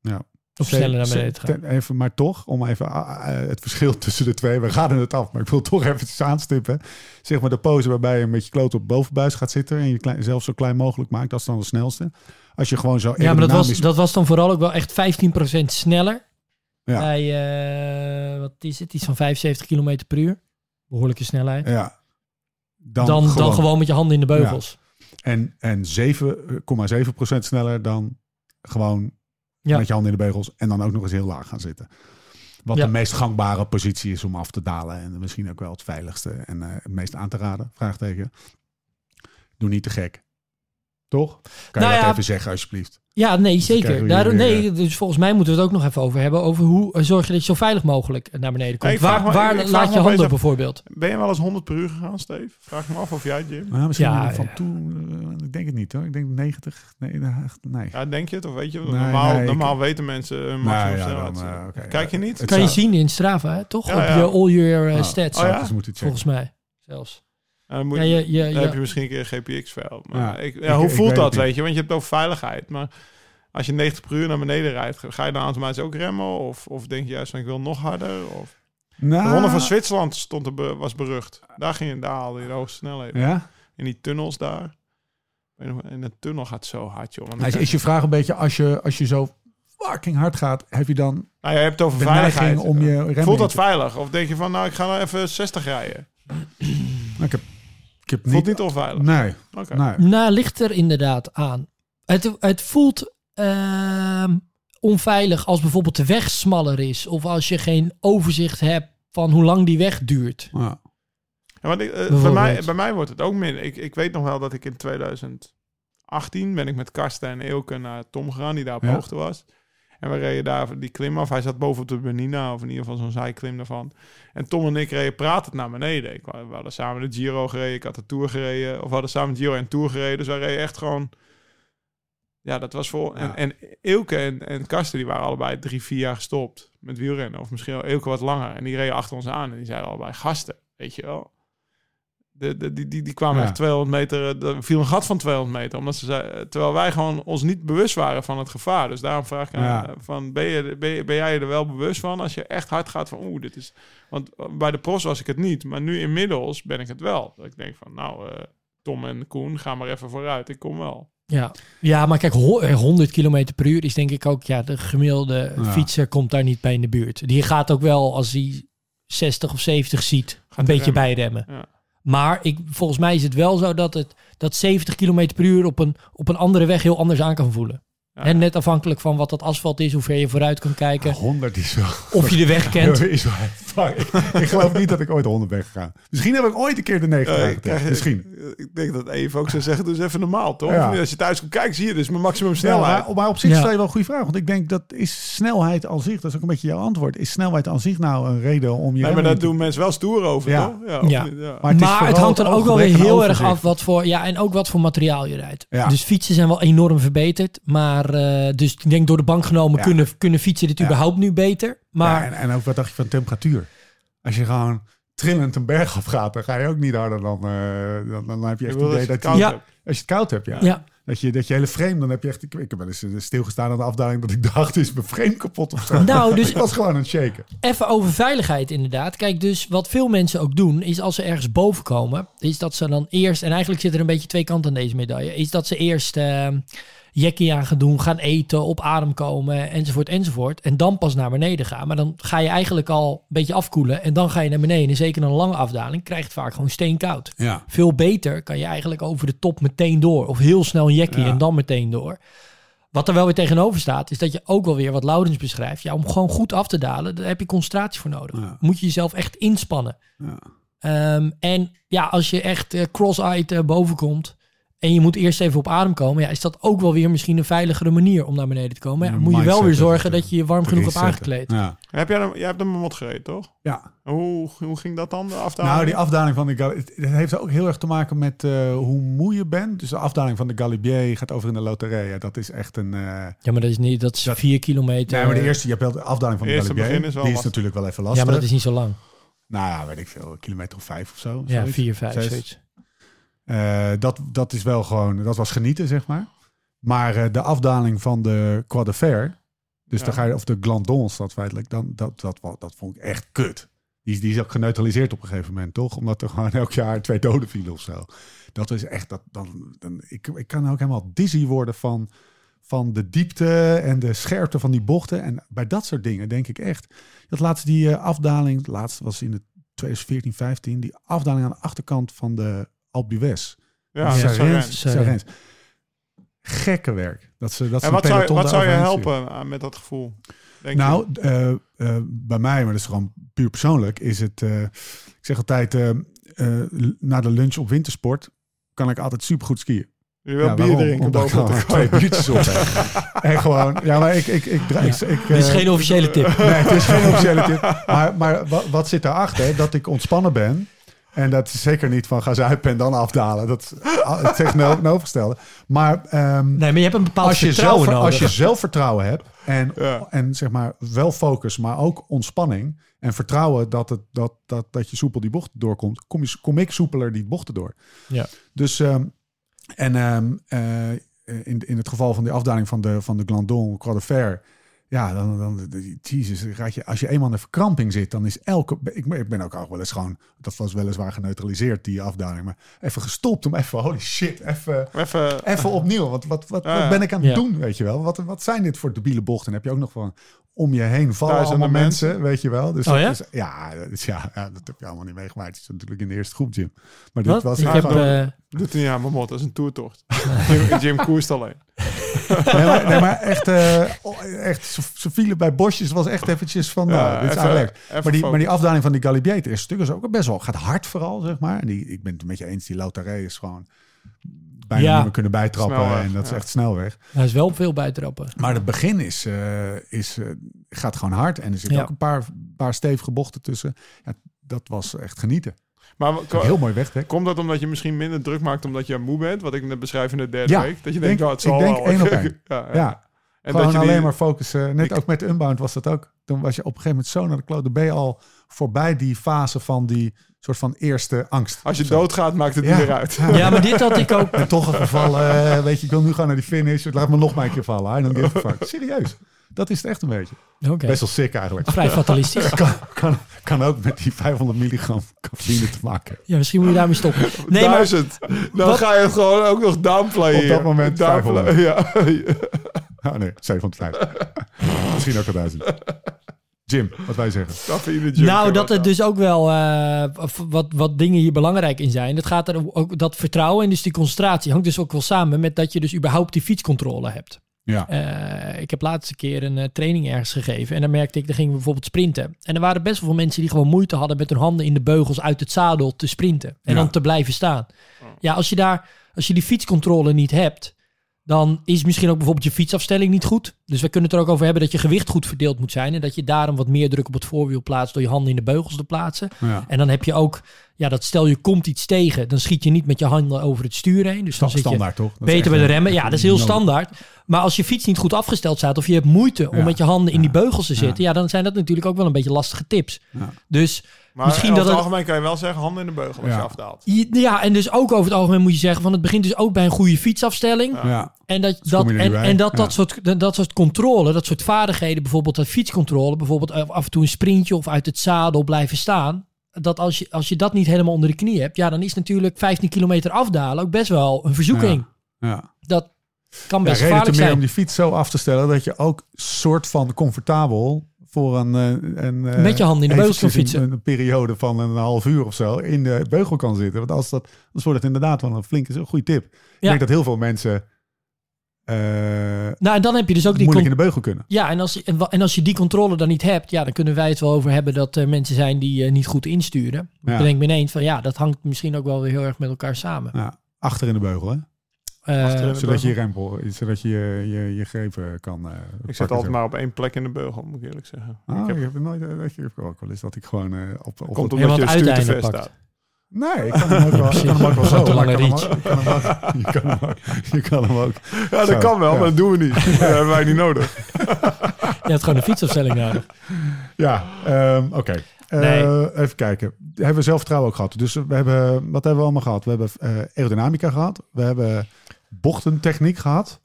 Ja.
Of sneller naar beneden te gaan.
Even, maar toch, om even ah, ah, het verschil [LAUGHS] tussen de twee. We gaan het af, maar ik wil toch even aanstippen. Zeg maar de pose waarbij je met je kloot op bovenbuis gaat zitten... en je klein, zelf zo klein mogelijk maakt, dat is dan de snelste. Als je gewoon zo
Ja, maar dat was, dat was dan vooral ook wel echt 15% sneller.
Ja.
Bij, eh, wat is het? Iets van 75 km per uur. Behoorlijke snelheid.
Ja. Dan,
Dan, dan,
gewoon.
gewoon. met je handen in de beugels.
En, en 7,7% sneller dan gewoon
Ja.
met je handen in de beugels en dan ook nog eens heel laag gaan zitten. Wat
Ja.
de meest gangbare positie is om af te dalen en misschien ook wel het veiligste en eh, het meest aan te raden. Vraagteken. Doe niet te gek. Toch? Kan
Nou
je dat
ja,
even zeggen alsjeblieft?
Ja, nee, zeker. nee,
weer,
dus volgens mij moeten we het ook nog even over hebben. Over hoe eh, zorg je dat je zo veilig mogelijk naar beneden komt. Waar
me-
waar
ik- ik vraag
laat je handen
af-
bijvoorbeeld?
Ben je wel eens 100 per uur gegaan, Steve? Vraag me af of jij, Jim.
Nou, misschien
Ja,
van
ja.
toen, eh, ik denk het niet hoor. Ik denk 90. Nee, nee. nee.
Ja, denk je het? Of weet je?
Nee,
normaal
nee, ik-
normaal weten mensen hun
Nou
maximum
ja, dan, eh,
Kijk je niet?
Het
Kan je zien in Strava, hè? toch?
Ja,
Op
ja.
je all your eh,
Ah,
stats,
Oh
volgens mij zelfs.
Ja, dan moet,
Ja, je, je,
dan
je-
heb je misschien een keer een GPX-vel. Maar
Ja,
ja, hoe
ik
voelt
weet
dat, weet je? Want je hebt over veiligheid. Maar als je 90 per uur naar beneden rijdt, ga je dan automatisch ook remmen? Of, of denk je juist van ik wil nog harder? Of...
Nou,
De ronde van Zwitserland stond er, be- was berucht. Daar ging je, daar haalde je de hoogste snelheden.
Ja?
In die tunnels daar. In de tunnel gaat zo hard, joh. Want
Nou, Is, is je vraag een beetje, als je, als je zo fucking hard gaat, heb je dan
Nou, je hebt het over veiligheid.
om je
Voelt dat veilig? Of denk je van, nou, ik ga nou even 60 rijden?
Nou, ik heb, ik heb
Voelt
niet...
niet onveilig?
Nee,
Oké.
nee.
Nou, ligt er inderdaad aan. Het, het voelt ehm, onveilig als bijvoorbeeld de weg smaller is. Of als je geen overzicht hebt van hoe lang die weg duurt.
Ja.
Ja, want ik, eh, bij, mij, bij mij wordt het ook minder. Ik, ik weet nog wel dat ik in 2018 ben ik met Karsten en Eelke naar Tom gegaan, die daar op
Ja.
hoogte was. En we reden daar die klim af. Hij zat boven op de Bernina, of in ieder geval zo'n zijklim daarvan. En Tom en ik reden pratend naar beneden. Ik, we hadden samen de Giro gereden, ik had de Tour gereden. Of we hadden samen Giro en Tour gereden. Dus wij reden echt gewoon... Ja, dat was voor...
Ja.
En, en Eelke en, en Karsten, die waren allebei drie, vier jaar gestopt met wielrennen. Of misschien wel Eelke wat langer. En die reden achter ons aan en die zeiden allebei, gasten, weet je wel. De, de, die, die, die kwamen
Ja.
echt 200 meter, eh, er viel een gat van 200 meter. Omdat ze zei, terwijl wij gewoon ons niet bewust waren van het gevaar. Dus daarom vraag ik aan,
Ja.
eh, van, ben, je, ben, je- ben jij er wel bewust van als je echt hard gaat van, oeh, dit is... Want eh, bij de pros was ik het niet, maar nu inmiddels ben ik het wel. Dat ik denk van, nou, eh, Tom en Koen, ga maar even vooruit, ik kom wel.
Ja, ja maar kijk, ho- eh, 100 km per uur is denk ik ook... Ja, de gemiddelde
Ja.
fietser komt daar niet bij in de buurt. Die gaat ook wel, als hij 60 of 70 ziet, een beetje
remmen.
bijremmen.
Ja.
Maar ik, volgens mij is het wel zo dat, het, dat 70 km per uur op een, op een andere weg heel anders aan kan voelen.
Ja,
En net afhankelijk van wat dat asfalt is, hoe ver je vooruit kan kijken.
100 is wel...
Of je de weg [LAUGHS] kent.
Is wel fuck. ik, ik geloof niet dat ik ooit 100 ben gegaan. Misschien heb ik ooit een keer de 90
Eh,
aangetikt.
krijg je-
Misschien.
Ik denk dat Eve ook zou zeggen, dus even normaal, toch?
Ja.
Als je thuis komt kijken, zie je dus mijn maximum
Ja,
snelheid.
maar, maar op zich
Ja.
stel je wel een goede vraag. Want ik denk dat is snelheid aan zich, dat is ook een beetje jouw antwoord. Is snelheid aan zich nou een reden om je
nee, maar daar doen mensen wel stoer over,
Ja.
toch? Ja.
Maar het,
maar het hangt dan ook wel weer heel erg af wat voor, ja, en ook wat voor materiaal je rijdt.
Ja.
Dus fietsen zijn wel enorm verbeterd. Maar eh, dus ik denk door de bank genomen
Ja.
kunnen, kunnen fietsen dit
Ja.
überhaupt nu beter. Maar
Ja, en, en ook wat dacht je van temperatuur? Als je gewoon trillend een berg afgaat, dan ga je ook niet harder dan... eh, dan, dan heb je echt het idee dat
het
je...
koud
Ja.
hebt.
Als je het koud hebt, ja.
ja,
Dat, je, dat je hele frame, dan heb je echt... Ik, ik heb wel eens eh, stilgestaan aan de afdaling dat ik [LAUGHS] dacht, is mijn frame kapot of zo?
nou dus [LAUGHS]
Ik was gewoon aan het shaken.
Even over veiligheid inderdaad. Kijk, dus wat veel mensen ook doen, is als ze ergens boven komen, is dat ze dan eerst, en eigenlijk zit er een beetje twee kanten aan deze medaille, is dat ze eerst eh jackie aan gaan doen, gaan eten, op adem komen, enzovoort, enzovoort. En dan pas naar beneden gaan. Maar dan ga je eigenlijk al een beetje afkoelen en dan ga je naar beneden. En zeker een lange afdaling krijgt het vaak gewoon steenkoud.
Ja.
Veel beter kan je eigenlijk over de top meteen door. Of heel snel een jackie
Ja.
en dan meteen door. Wat er wel weer tegenover staat, is dat je ook wel weer wat Laurens beschrijft. Ja, om gewoon goed af te dalen, daar heb je concentratie voor nodig.
Ja.
Moet je jezelf echt inspannen.
Ja.
Ehm, en ja, als je echt eh, cross-eyed eh, boven komt en je moet eerst even op adem komen, ja, is dat ook wel weer misschien een veiligere manier om naar beneden te komen. Ja, moet je wel weer zorgen dat je je warm genoeg hebt aangekleed.
Ja.
Heb jij, hem, jij hebt hem een mot gereden, toch?
ja.
Hoe, hoe ging dat dan, de afdaling?
Nou, die afdaling van de Gal- het het heeft ook heel erg te maken met eh, hoe moe je bent. Dus de afdaling van de Galibier gaat over in de Loterij. Dat is echt een... eh,
Ja, maar dat is niet, dat is
Dat-
vier kilometer.
nee, maar de eerste, je hebt wel de afdaling van de Galibier.
is
die is natuurlijk wel even
ja,
lastig.
maar dat is niet zo lang.
Nou ja, weet ik veel, een kilometer of vijf of zo.
Ja,
zoiets.
vier, vijf,
Zes.
zoiets.
Eh, dat, dat is wel gewoon, dat was genieten, zeg maar. Maar eh, de afdaling van de Croix de Fer, dus
Ja.
dan ga je, of de Glandons, dat feitelijk, dan, dat, dat, dat, dat vond ik echt kut. Die, is- die is ook geneutraliseerd op een gegeven moment, toch? Omdat er gewoon elk jaar twee doden vielen of zo. Dat is echt, dat, dan, dan, ik, ik kan ook helemaal dizzy worden van, van de diepte en de scherpte van die bochten. En bij dat soort dingen denk ik echt. Dat laatste die eh, afdaling, laatst was in de 2014, 15, die afdaling aan de achterkant van de D'Huez.
Ja,
Sarens. Gekke werk. Dat ze, dat ze
En wat zou, wat zou je helpen aan- met dat gevoel? Denk?
Nou, eh, eh, bij mij, maar dat is gewoon puur persoonlijk, is het. eh, ik zeg altijd, eh, eh, na de lunch op wintersport kan ik altijd supergoed skiën.
je wil
Ja,
bier
waarom?
drinken
Omdat ik [LAUGHS] twee biertjes op. [LAUGHS] En gewoon, ja, maar ik. ik, ik, ik, ik, ik,
Dit is
eh,
geen officiële tip.
Nee, het is geen officiële tip. [LAUGHS] Maar, maar wat, wat zit daarachter? Dat ik ontspannen ben. En dat is zeker niet van ga zuipen en dan afdalen. Dat het tegenovergestelde. [LAUGHS] Maar ehm,
Nee, maar je hebt een bepaald
als, je
vertrouwen
zelf,
nodig.
als je zelfvertrouwen hebt en,
Ja.
en zeg maar wel focus, maar ook ontspanning en vertrouwen dat, het, dat, dat, dat je soepel die bocht doorkomt, kom, je, kom ik soepeler die bochten door.
Ja.
Dus ehm, en ehm, eh, in, in het geval van die afdaling van de, van de Glandon, Croix de Fer, ja, dan, dan raad je, als je eenmaal in de verkramping zit, dan is elke, ik, ben- ik ben ook al wel eens gewoon, dat was weliswaar geneutraliseerd die afdaling, maar even gestopt om even, holy shit, even,
Even,
even opnieuw. Wat, wat, wat, wat ben ik aan het
Ja.
doen, weet je wel? Wat, wat zijn dit voor debiele bochten? En heb je ook nog van om je heen vallen
Duizenden
allemaal mensen,
mensen.
weet je wel? Dus
Oh ja?
is- ja, dat is, ja, ja, dat heb je allemaal niet meegemaakt. Het is natuurlijk in de eerste groep, Jim. Maar dit
Wat?
was
Ik heb,
gewoon-
eh,
doet hij niet aan mijn mot, dat is een toertocht. [LAUGHS] Jim, Jim koerst alleen.
nee, maar, nee, maar echt, eh, oh, echt ze, vielen bij bosjes. Het was echt eventjes van, nou, dit is
even- even
Maar die,
focus.
maar die afdaling van die Galibier, is stuk is ook best wel, gaat hard vooral, zeg maar. En die, ik ben het met je eens, die Lautaré is gewoon bijna
Ja.
niet meer kunnen bijtrappen.
Snelweg,
en dat is
ja.
echt snelweg.
hij is wel veel bijtrappen.
Maar het begin is, eh, is, eh, gaat gewoon hard. En er zitten
Ja.
ook een paar, paar stevige bochten tussen. Ja, dat was echt genieten.
Maar
heel mooi wegdek.
komt dat omdat je misschien minder druk maakt omdat je moe bent? Wat ik net beschrijf in de derde
Ja,
week. Dat je
denk-
denkt, oh, het
ik
zal
denk
wel.
één op [LAUGHS] één.
ja, ja.
Ja,
En
gewoon
dat je die-
alleen maar focussen. Net
Ik-
ook met de Unbound was dat ook. Toen was je op een gegeven moment zo naar de kloot. Dan ben je al voorbij die fase van die soort van eerste angst.
Als je doodgaat, maakt het
Ja.
niet meer uit.
Ja, maar dit had ik ook.
En toch een geval, weet je, ik wil nu gewoon naar die finish. Laat me nog maar een keer vallen. Don't give a fuck. Serieus. Dat is het echt een beetje.
Oké,
Best wel sick eigenlijk.
vrij fatalistisch. [LAUGHS]
Kan, kan, kan ook met die 500 milligram cafeïne te maken.
Ja, misschien moet je daarmee stoppen. Nee, maar
Duizend. Dan
Wat-
ga je het gewoon ook nog downplayen.
Op dat moment
Downplay-
500. [LAUGHS]
Ja.
Oh nee, 750. [LAUGHS] Misschien ook al 1000. Jim, wat wij zeggen.
Cafeïne
Nou, dat er dus ook wel eh, wat, wat dingen hier belangrijk in zijn. Het gaat er ook dat vertrouwen en dus die concentratie hangt dus ook wel samen met dat je dus überhaupt die fietscontrole hebt.
Ja.
Eh, ik heb laatst een keer een eh, training ergens gegeven en dan merkte ik, dan gingen we bijvoorbeeld sprinten. En er waren best wel veel mensen die gewoon moeite hadden met hun handen in de beugels uit het zadel te sprinten en
Ja.
dan te blijven staan. Ja, als je daar, als je die fietscontrole niet hebt, dan is misschien ook bijvoorbeeld je fietsafstelling niet goed. Dus we kunnen het er ook over hebben dat je gewicht goed verdeeld moet zijn en dat je daarom wat meer druk op het voorwiel plaatst door je handen in de beugels te plaatsen.
ja.
En dan heb je ook, ja, dat stel je komt iets tegen, dan schiet je niet met je handen over het stuur heen. Dus dan zit je
Standaard toch? Dat is
beter bij de remmen. Ja, dat is heel
nodig.
standaard. Maar als je fiets niet goed afgesteld staat of je hebt moeite om
Ja.
met je handen in die beugels te zitten, ja. dan zijn dat natuurlijk ook wel een beetje lastige tips.
Ja.
Dus
Maar
misschien
over
dat
het
het,
algemeen kan je wel zeggen, handen in de beugel als
Ja.
je afdaalt.
ja, en dus ook over het algemeen moet je zeggen van het begint dus ook bij een goede fietsafstelling. En dat, dat, en, dat, dat,
Ja.
soort, dat, dat soort controle, dat soort vaardigheden, bijvoorbeeld dat fietscontrole, bijvoorbeeld eh, af en toe een sprintje of uit het zadel blijven staan. Dat als je, als je dat niet helemaal onder de knie hebt, ja, dan is natuurlijk 15 kilometer afdalen ook best wel een verzoeking.
Ja.
Dat kan best gevaarlijk
meer
zijn.
om die fiets zo af te stellen dat je ook soort van comfortabel voor een, eh, een eh,
Met je handen in de beugels kan fietsen.
Een, een periode van een half uur of zo in de beugel kan zitten. Want als dat, anders wordt het inderdaad wel een flinke, een goede tip. Ik
Ja.
denk dat heel veel mensen eh,
Nou, en dan heb je dus ook die
moeilijk in de beugel kunnen.
Ja, en als, en, wa- en als je die controle dan niet hebt, ja, dan kunnen wij het wel over hebben dat er mensen zijn die eh, niet goed insturen.
Ja.
Ik bedenk me ineens van ja, dat hangt misschien ook wel weer heel erg met elkaar samen.
Ja, achter in de beugel, hè?
Eh,
de
Zodat je je rempel, zodat je je, je, je grepen kan eh
Ik zit altijd maar op één plek in de beugel, moet ik eerlijk zeggen.
Ah,
ik heb,
ik heb het nooit, eh, ik heb ook wel eens dat ik gewoon eh, op, op
komt omdat je stuur te
uiteinde
ver
pakt.
staat.
Nee, ik kan hem ook wel, ik kan hem ook wel zo. kan hem ook- Je kan hem ook. Je kan hem ook.
Ja, dat
Zo,
kan wel,
ja.
maar dat doen we niet. Dat [LAUGHS] hebben wij niet nodig.
je hebt gewoon een fietsafstelling nodig.
Ja, ehm, oké. Eh,
Nee.
Even kijken. Hebben we zelfvertrouwen ook gehad. Dus we hebben, wat hebben we allemaal gehad? We hebben eh, aerodynamica gehad. We hebben bochtentechniek gehad.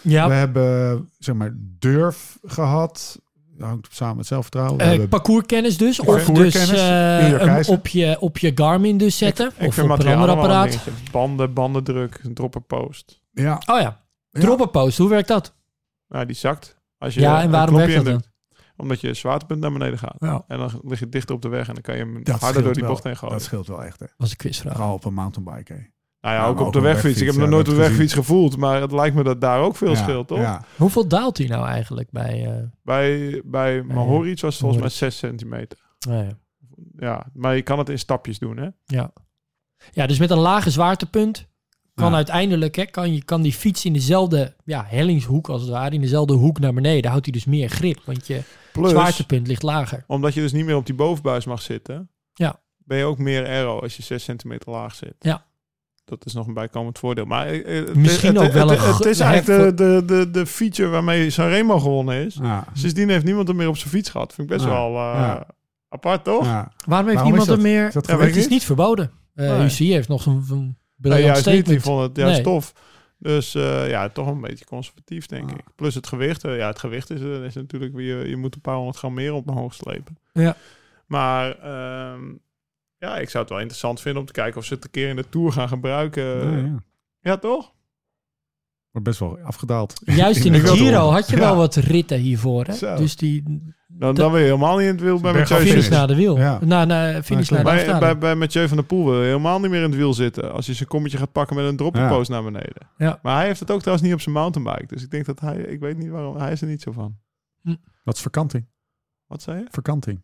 Ja,
We hebben, zeg maar, durf gehad. Dat hangt samen met zelfvertrouwen. We
eh,
hebben
parcourskennis dus. Of dus eh, hem
Keizer.
op, je, op je Garmin dus zetten.
Ik
of
vind
op een ander
een
apparaat.
Banden, bandendruk, dropper post.
ja,
Oh ja, dropperpost. Hoe werkt dat?
Nou, die zakt. Als je
Ja, en waarom werkt dat
indrukt. Omdat je zwaartepunt naar beneden gaat.
Ja,
En dan lig je dichter op de weg en dan kan je hem
dat
harder door die bocht
wel.
heen gooien.
Dat scheelt wel echt. Hè.
was een quizvraag.
Vooral op een mountainbike. Hè.
Nou ja,
Ja,
ook op de
ook
wegfiets. Ik heb nog
ja,
nooit op de wegfiets gevoeld, maar het lijkt me dat daar ook veel
Ja,
scheelt, toch?
Ja.
Hoeveel daalt hij nou eigenlijk bij... eh
Bij, bij Mahoric was het volgens mij 6 centimeter.
nou ja.
Ja, maar je kan het in stapjes doen, hè?
Ja, dus met een lage zwaartepunt kan
Ja.
uiteindelijk, hè, kan, je, kan die fiets in dezelfde ja, hellingshoek als het ware, in dezelfde hoek naar beneden, houdt hij dus meer grip, want je
Plus,
zwaartepunt ligt lager.
omdat je dus niet meer op die bovenbuis mag zitten,
Ja.
ben je ook meer aero als je 6 centimeter laag zit.
Ja.
Dat is nog een bijkomend voordeel. Maar eh, eh, het-
Misschien
het,
ook wel
het,
een
het, is eigenlijk de, de, de, de feature waarmee Sanremo gewonnen is.
Ja.
Sindsdien heeft niemand er meer op zijn fiets gehad. Vind ik best
Ja.
wel eh,
Ja.
apart, toch?
Ja.
Waarom heeft niemand er meer...
Is dat
Ja,
het is niet verboden. Eh
Nee.
UCI heeft nog een, een
Nee,
briljant
niet. Die vond het juist
Nee.
tof. Dus eh, ja, toch een beetje conservatief, denk
Ah.
ik. Plus het gewicht. ja, het gewicht is, is natuurlijk weer... Je moet een paar honderd gram meer op omhoog slepen.
Ja.
Maar ehm, ja, ik zou het wel interessant vinden om te kijken of ze het een keer in de Tour gaan gebruiken.
Ja, ja.
Ja, toch?
Wordt best wel afgedaald.
Juist [LAUGHS] in de Giro
door.
had je
Ja.
wel wat ritten hiervoor. Hè?
Zo.
Dus die
Dan, dan wil je helemaal niet in het wiel bij Mathieu
finish naar de wiel.
Ja.
Na, na, finish
Ja,
naar de
Bij,
afdaling.
bij, bij Mathieu van der Poel wil je helemaal niet meer in het wiel zitten. Als hij zijn kommetje gaat pakken met een droppelpost naar beneden.
Ja.
Maar hij heeft het ook trouwens niet op zijn mountainbike. Dus ik denk dat hij... Ik weet niet waarom. Hij is er niet zo van.
Wat is verkanting?
Wat zei je?
Verkanting.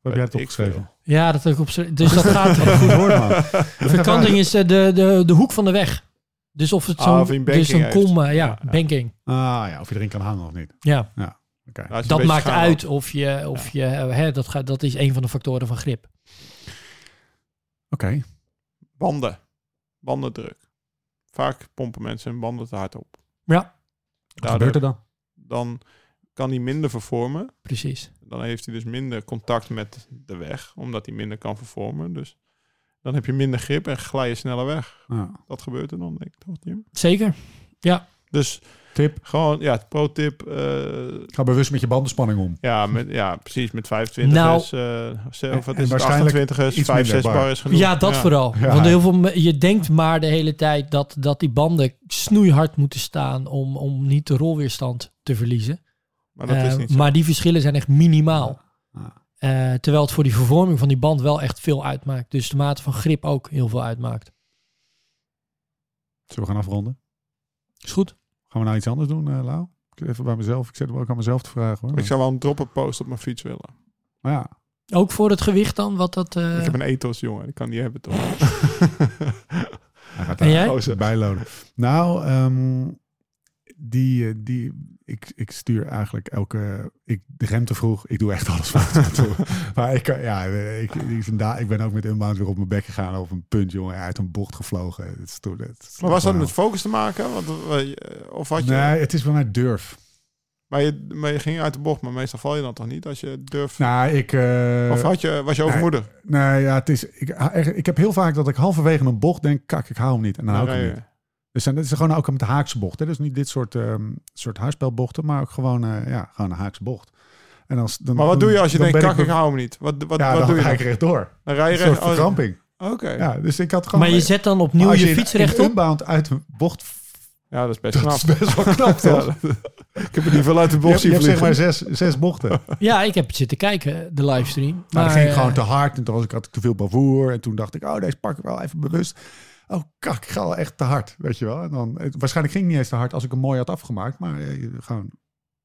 Wat heb jij het opgeschreven?
Ja, dat ook op Dus dat gaat.
Goed woord, man. [LAUGHS]
Verkanting is eh, de, de, de hoek van de weg. Dus of het
Ah,
zo'n
een
dus een kom, eh, ja,
Ja, ja.
banking.
Ah ja, of je erin kan hangen of niet.
Ja.
Nou, een
dat maakt
schaam
uit of je, of je eh, hè, dat, gaat, dat is een van de factoren van grip.
Oké.
Banden. Bandendruk. Vaak pompen mensen hun banden te hard op.
Ja,
Wat gebeurt er dan?
Dan kan hij minder vervormen.
precies.
Dan heeft hij dus minder contact met de weg. Omdat hij minder kan vervormen. Dus dan heb je minder grip en glij je sneller weg.
Ah.
Dat gebeurt er dan, denk ik toch, Jim?
Zeker. Ja,
Dus
Tip.
gewoon, ja, pro-tip. eh,
Ga bewust met je bandenspanning om.
ja, met, ja, precies. Met 25
Nou,
is, eh, of
en
wat is het,
waarschijnlijk
28 is,
iets
5,
minder
6
bar.
bar is genoeg.
ja dat vooral.
Ja.
Want heel veel, me- je denkt maar de hele tijd dat, dat die banden snoeihard moeten staan om, om niet de rolweerstand te verliezen.
Maar dat is
Eh,
niet zo.
maar die verschillen zijn echt minimaal. Eh, terwijl het voor die vervorming van die band wel echt veel uitmaakt. Dus de mate van grip ook heel veel uitmaakt.
Zullen we gaan afronden?
Is goed.
Gaan we nou iets anders doen, eh Lau? Ik even bij mezelf. Ik zit hem ook aan mezelf te vragen hoor.
Ik zou wel een dropperpost op mijn fiets willen.
Maar ja,
Ook voor het gewicht dan, wat dat... eh,
Ik heb een ethos, jongen. Die kan die hebben, toch? [LAUGHS]
hij gaat
En
daar
jij?
gozer bijlonen. Nou, ehm, die, die, ik, ik stuur eigenlijk elke... Ik rem te vroeg. Ik doe echt [LAUGHS] alles fout. [LAUGHS] maar ik, ja, ik, ik, vandaag- ik ben ook met Unbound weer op mijn bek gegaan over een punt, jongen. Uit een bocht gevlogen. Het is, het is
Maar was dat met focus te maken? Want, eh, of had je...
Nee, het is bij mij durf.
Maar, je, maar je ging uit de bocht, maar meestal val je dan toch niet als je durft?
Nou, ik... eh,
of had je, was je overmoedig?
Nee, ja, het is. Ik, ik heb heel vaak dat ik halverwege een bocht denk, kak, ik hou hem niet. En dan hou ik hem niet.
Je.
Dus dan, dat is gewoon ook met de haakse bocht. Hè? Dus niet dit soort, ehm soort huisspelbochten, maar ook gewoon, eh, ja, gewoon een haakse bocht. En als, dan,
Maar wat doe je als je
dan
denkt, kak, ik hou hem niet? Wat, wat,
Ja,
wat
dan
doe je
ga
dan?
ik rechtdoor.
Dan rij je
Een soort verkramping.
Oké.
Ja, dus ik had gewoon...
maar je zet dan opnieuw
als
je
in-
fiets
in
rechtop.
Unbound uit een bocht,
Ja, dat is best [LAUGHS]
dat
knap.
is best wel knap, [LAUGHS] toch?
Ja, ik heb er niet veel uit de
Je
bocht
je
zien
hebt zeg maar zes, zes bochten.
Ja, ik heb zitten kijken, de livestream.
Maar
Maar
dan ging
eh,
gewoon te hard en toen was ik, had ik te veel bravoer. En toen dacht ik, oh, deze pak ik wel even bewust. Oh, kak, ik ga wel echt te hard, weet je wel. En dan, het- waarschijnlijk ging het niet eens te hard als ik hem mooi had afgemaakt. Maar eh, gewoon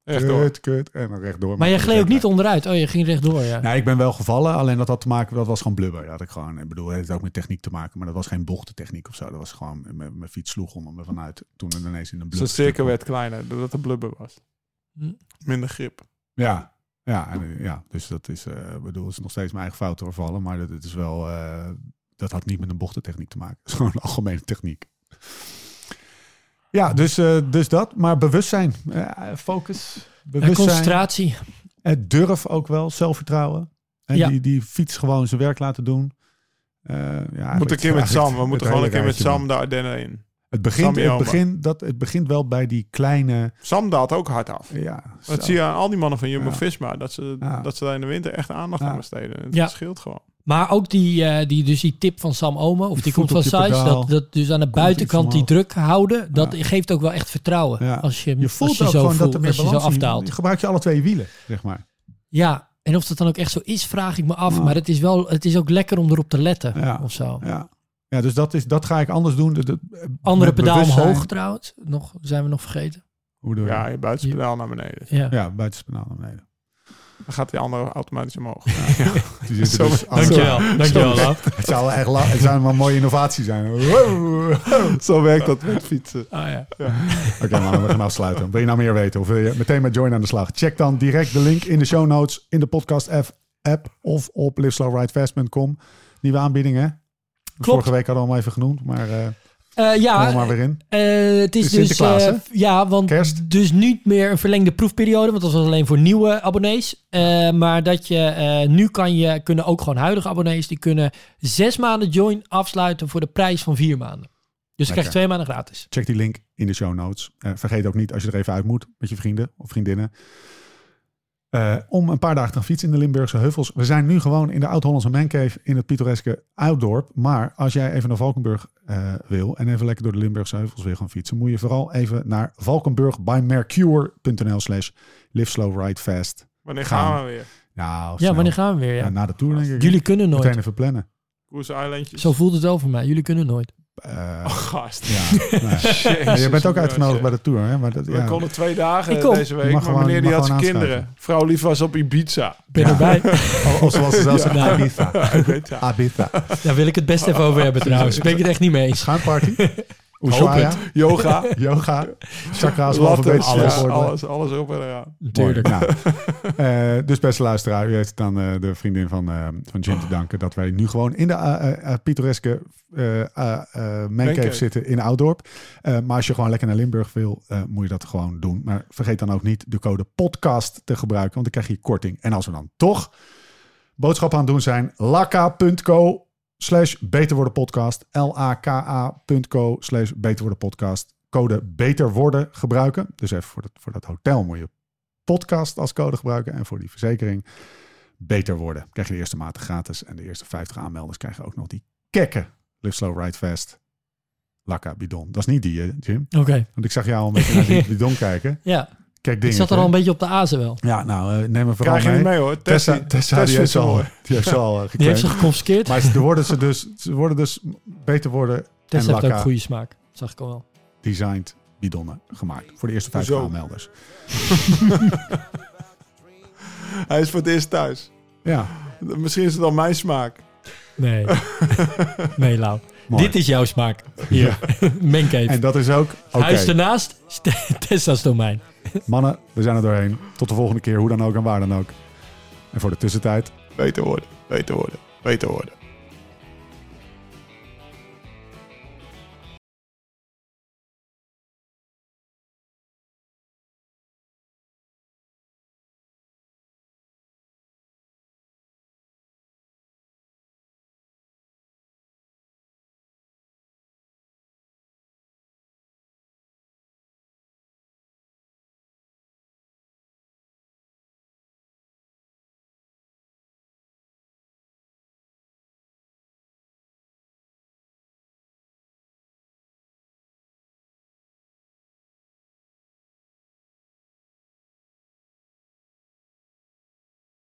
Echt door.
kut, kut en dan rechtdoor.
Maar je gleed ook niet onderuit. Oh, je ging rechtdoor, ja.
Nee, ik ben wel gevallen. Alleen dat had te maken, dat was gewoon blubber. Dat ik gewoon, ik bedoel, het heeft ook met techniek te maken. Maar dat was geen bochtentechniek of zo. Dat was gewoon, mijn mijn fiets sloeg onder me vanuit. Toen er ineens in een blubber.
de cirkel werd kleiner, doordat er blubber was.
Hm.
Minder grip.
Ja, ja, en, eh, ja, dus dat is, eh, ik bedoel, het is nog steeds mijn eigen fout doorvallen. Maar dat, het is wel, eh, dat had niet met een bochtentechniek te maken. Het is [LAUGHS] gewoon een algemene techniek. Ja, dus, eh, dus dat. Maar bewustzijn, eh, focus,
En
bewustzijn.
concentratie.
Eh, durf ook wel, zelfvertrouwen. En
Ja.
die, die fiets gewoon zijn werk laten doen. Eh, ja,
We moeten een keer met Sam. We moeten gewoon een keer met
Sam.
De Ardennen in.
Het begint, het, begint, dat, het begint wel bij die kleine...
Sam daalt ook hard af.
Ja,
Dat zie je aan al die mannen van
Ja.
Jumbo-Visma. Dat, ze,
Ja.
dat ze daar in de winter echt aandacht
Ja.
aan besteden. Het
Ja.
scheelt gewoon.
Maar ook die, eh, die, dus die tip van Sam Omen, of die,
Die
komt van Size, dat, dat dus aan de
Komt
buitenkant die druk houden, dat
Ja.
geeft ook wel echt vertrouwen.
Ja.
Als je,
Je voelt
als je
ook
zo
gewoon
voelt,
dat er meer
als je zo
balans
afdaalt.
Je gebruikt je alle twee wielen, zeg maar.
Ja, en of dat dan ook echt zo is, vraag ik me af.
Ja.
Maar het is, wel, het is ook lekker om erop te letten
Ja.
of zo.
Ja. Ja, dus dat, is, dat ga ik anders doen. De- de-
Andere pedaal
bewustzijn.
omhoog trouwens. Nog, zijn we nog vergeten.
Hoe doe je
Ja, je buitenspedaal naar beneden.
Ja.
Ja, buitenspedaal naar beneden.
Dan gaat die andere automatisch omhoog. [LAUGHS]
Die zitten
Zo-
dus
Dankjewel. Dankjewel.
Het zou echt la- het zou wel een mooie innovatie zijn. Oké,
Zo werkt dat met fietsen.
Ah, ja.
man, we gaan afsluiten. Wil je nou meer weten of wil je meteen met Join aan de slag? Check dan direct de link in de show notes, in de podcast app, app of op liveslowridefast.com. Nieuwe aanbiedingen. Vorige week hadden we hem even genoemd, maar eh
Eh, ja,
maar weer in.
eh, het is dus... Eh,
hè?
ja, want
Kerst.
dus niet meer een verlengde proefperiode. Want dat was alleen voor nieuwe abonnees. Eh, maar dat je eh, nu kan je, kunnen ook gewoon huidige abonnees... die kunnen zes maanden join afsluiten voor de prijs van vier maanden. Dus je krijgt twee maanden gratis.
Check die link in de show notes. Eh, vergeet ook niet als je er even uit moet met je vrienden of vriendinnen. Eh, om een paar dagen te gaan fietsen in de Limburgse heuvels. We zijn nu gewoon in de Oud-Hollandse Mancave in het pittoreske Ouddorp. Maar als jij even naar Valkenburg eh, wil en even lekker door de Limburgse heuvels wil gaan fietsen, moet je vooral even naar valkenburgbymercure.nl slash live slow ride fast.
Wanneer
Gaan.
gaan we weer?
Nou,
Ja, wanneer gaan we weer? Ja.
Ja, na de tour denk ik.
Jullie kunnen nooit.
Meteen even plannen.
Koers Eilandjes.
Zo voelt het wel voor mij. Jullie kunnen nooit.
Eh,
Oh, gast.
ja, [LAUGHS] je bent ook uitgenodigd bij de tour, hè? Maar dat,
We
ja.
konden twee dagen
Ik kom.
deze week, maar
gewoon-
meneer die had zijn kinderen. Vrouw lief was op Ibiza.
Ben
Ja.
erbij. [LAUGHS]
Of, of zoals ze zelf zeggen,
Ja.
Ibiza. [LAUGHS] Ibiza.
Daar wil ik het best even over hebben trouwens. Ben ik het echt niet mee eens.
Schuimparty. Ushuaia.
Yoga. [LAUGHS]
Yoga. Chakra's, alfabetisch
alles, alles, alles op en eraan.
Natuurlijk.
Mooi. Nou, [LAUGHS] eh, dus beste luisteraar, u heeft dan eh, de vriendin van, eh, van Jim te danken dat wij nu gewoon in de pittoreske mancave zitten in Ouddorp. Eh, maar als je gewoon lekker naar Limburg wil, moet je dat gewoon doen. Maar vergeet dan ook niet de code podcast te gebruiken, want dan krijg je korting. En als we dan toch boodschappen aan het doen zijn, laka.co slash beter worden podcast. L-A-K-A.co slash beter worden podcast. Code beter worden gebruiken. Dus even voor dat, voor dat hotel moet je podcast als code gebruiken. En voor die verzekering beter worden. Krijg je de eerste maand gratis. En de eerste 50 aanmelders krijgen ook nog die kekke Live Slow Ride Fast. Laka bidon. Dat is niet die, Jim.
Oké.
Want ik zag jou al een beetje naar die [LAUGHS] bidon kijken.
Ja,
Kijk
ik zat er al een beetje op de azen wel.
Ja, nou, eh, neem hem vooral
Krijg je
mee.
niet mee hoor.
Tessa,
Tessie-
Tessa,
Tess
die heeft ze al,
het [LAUGHS]
die heeft ze al eh,
Die heeft ze geconfiskeerd.
Maar ze worden, ze, dus, ze worden dus beter worden
Tess
en
heeft ook goede smaak. Zag ik al wel.
designed bidonnen gemaakt. Voor de eerste 50
Hoezo?
aanmelders. [LAUGHS]
Hij is voor het eerst thuis.
Ja,
Misschien is het al mijn smaak.
Nee. [LAUGHS] nee, Lau.
mooi.
Dit is jouw smaak. Hier. Mancave.
En dat is ook... Oké,
Huis ernaast. Tessa's domein. [LAUGHS]
mannen, we zijn er doorheen. Tot de volgende keer, hoe dan ook en waar dan ook. En voor de tussentijd...
Beter worden, beter worden, beter worden.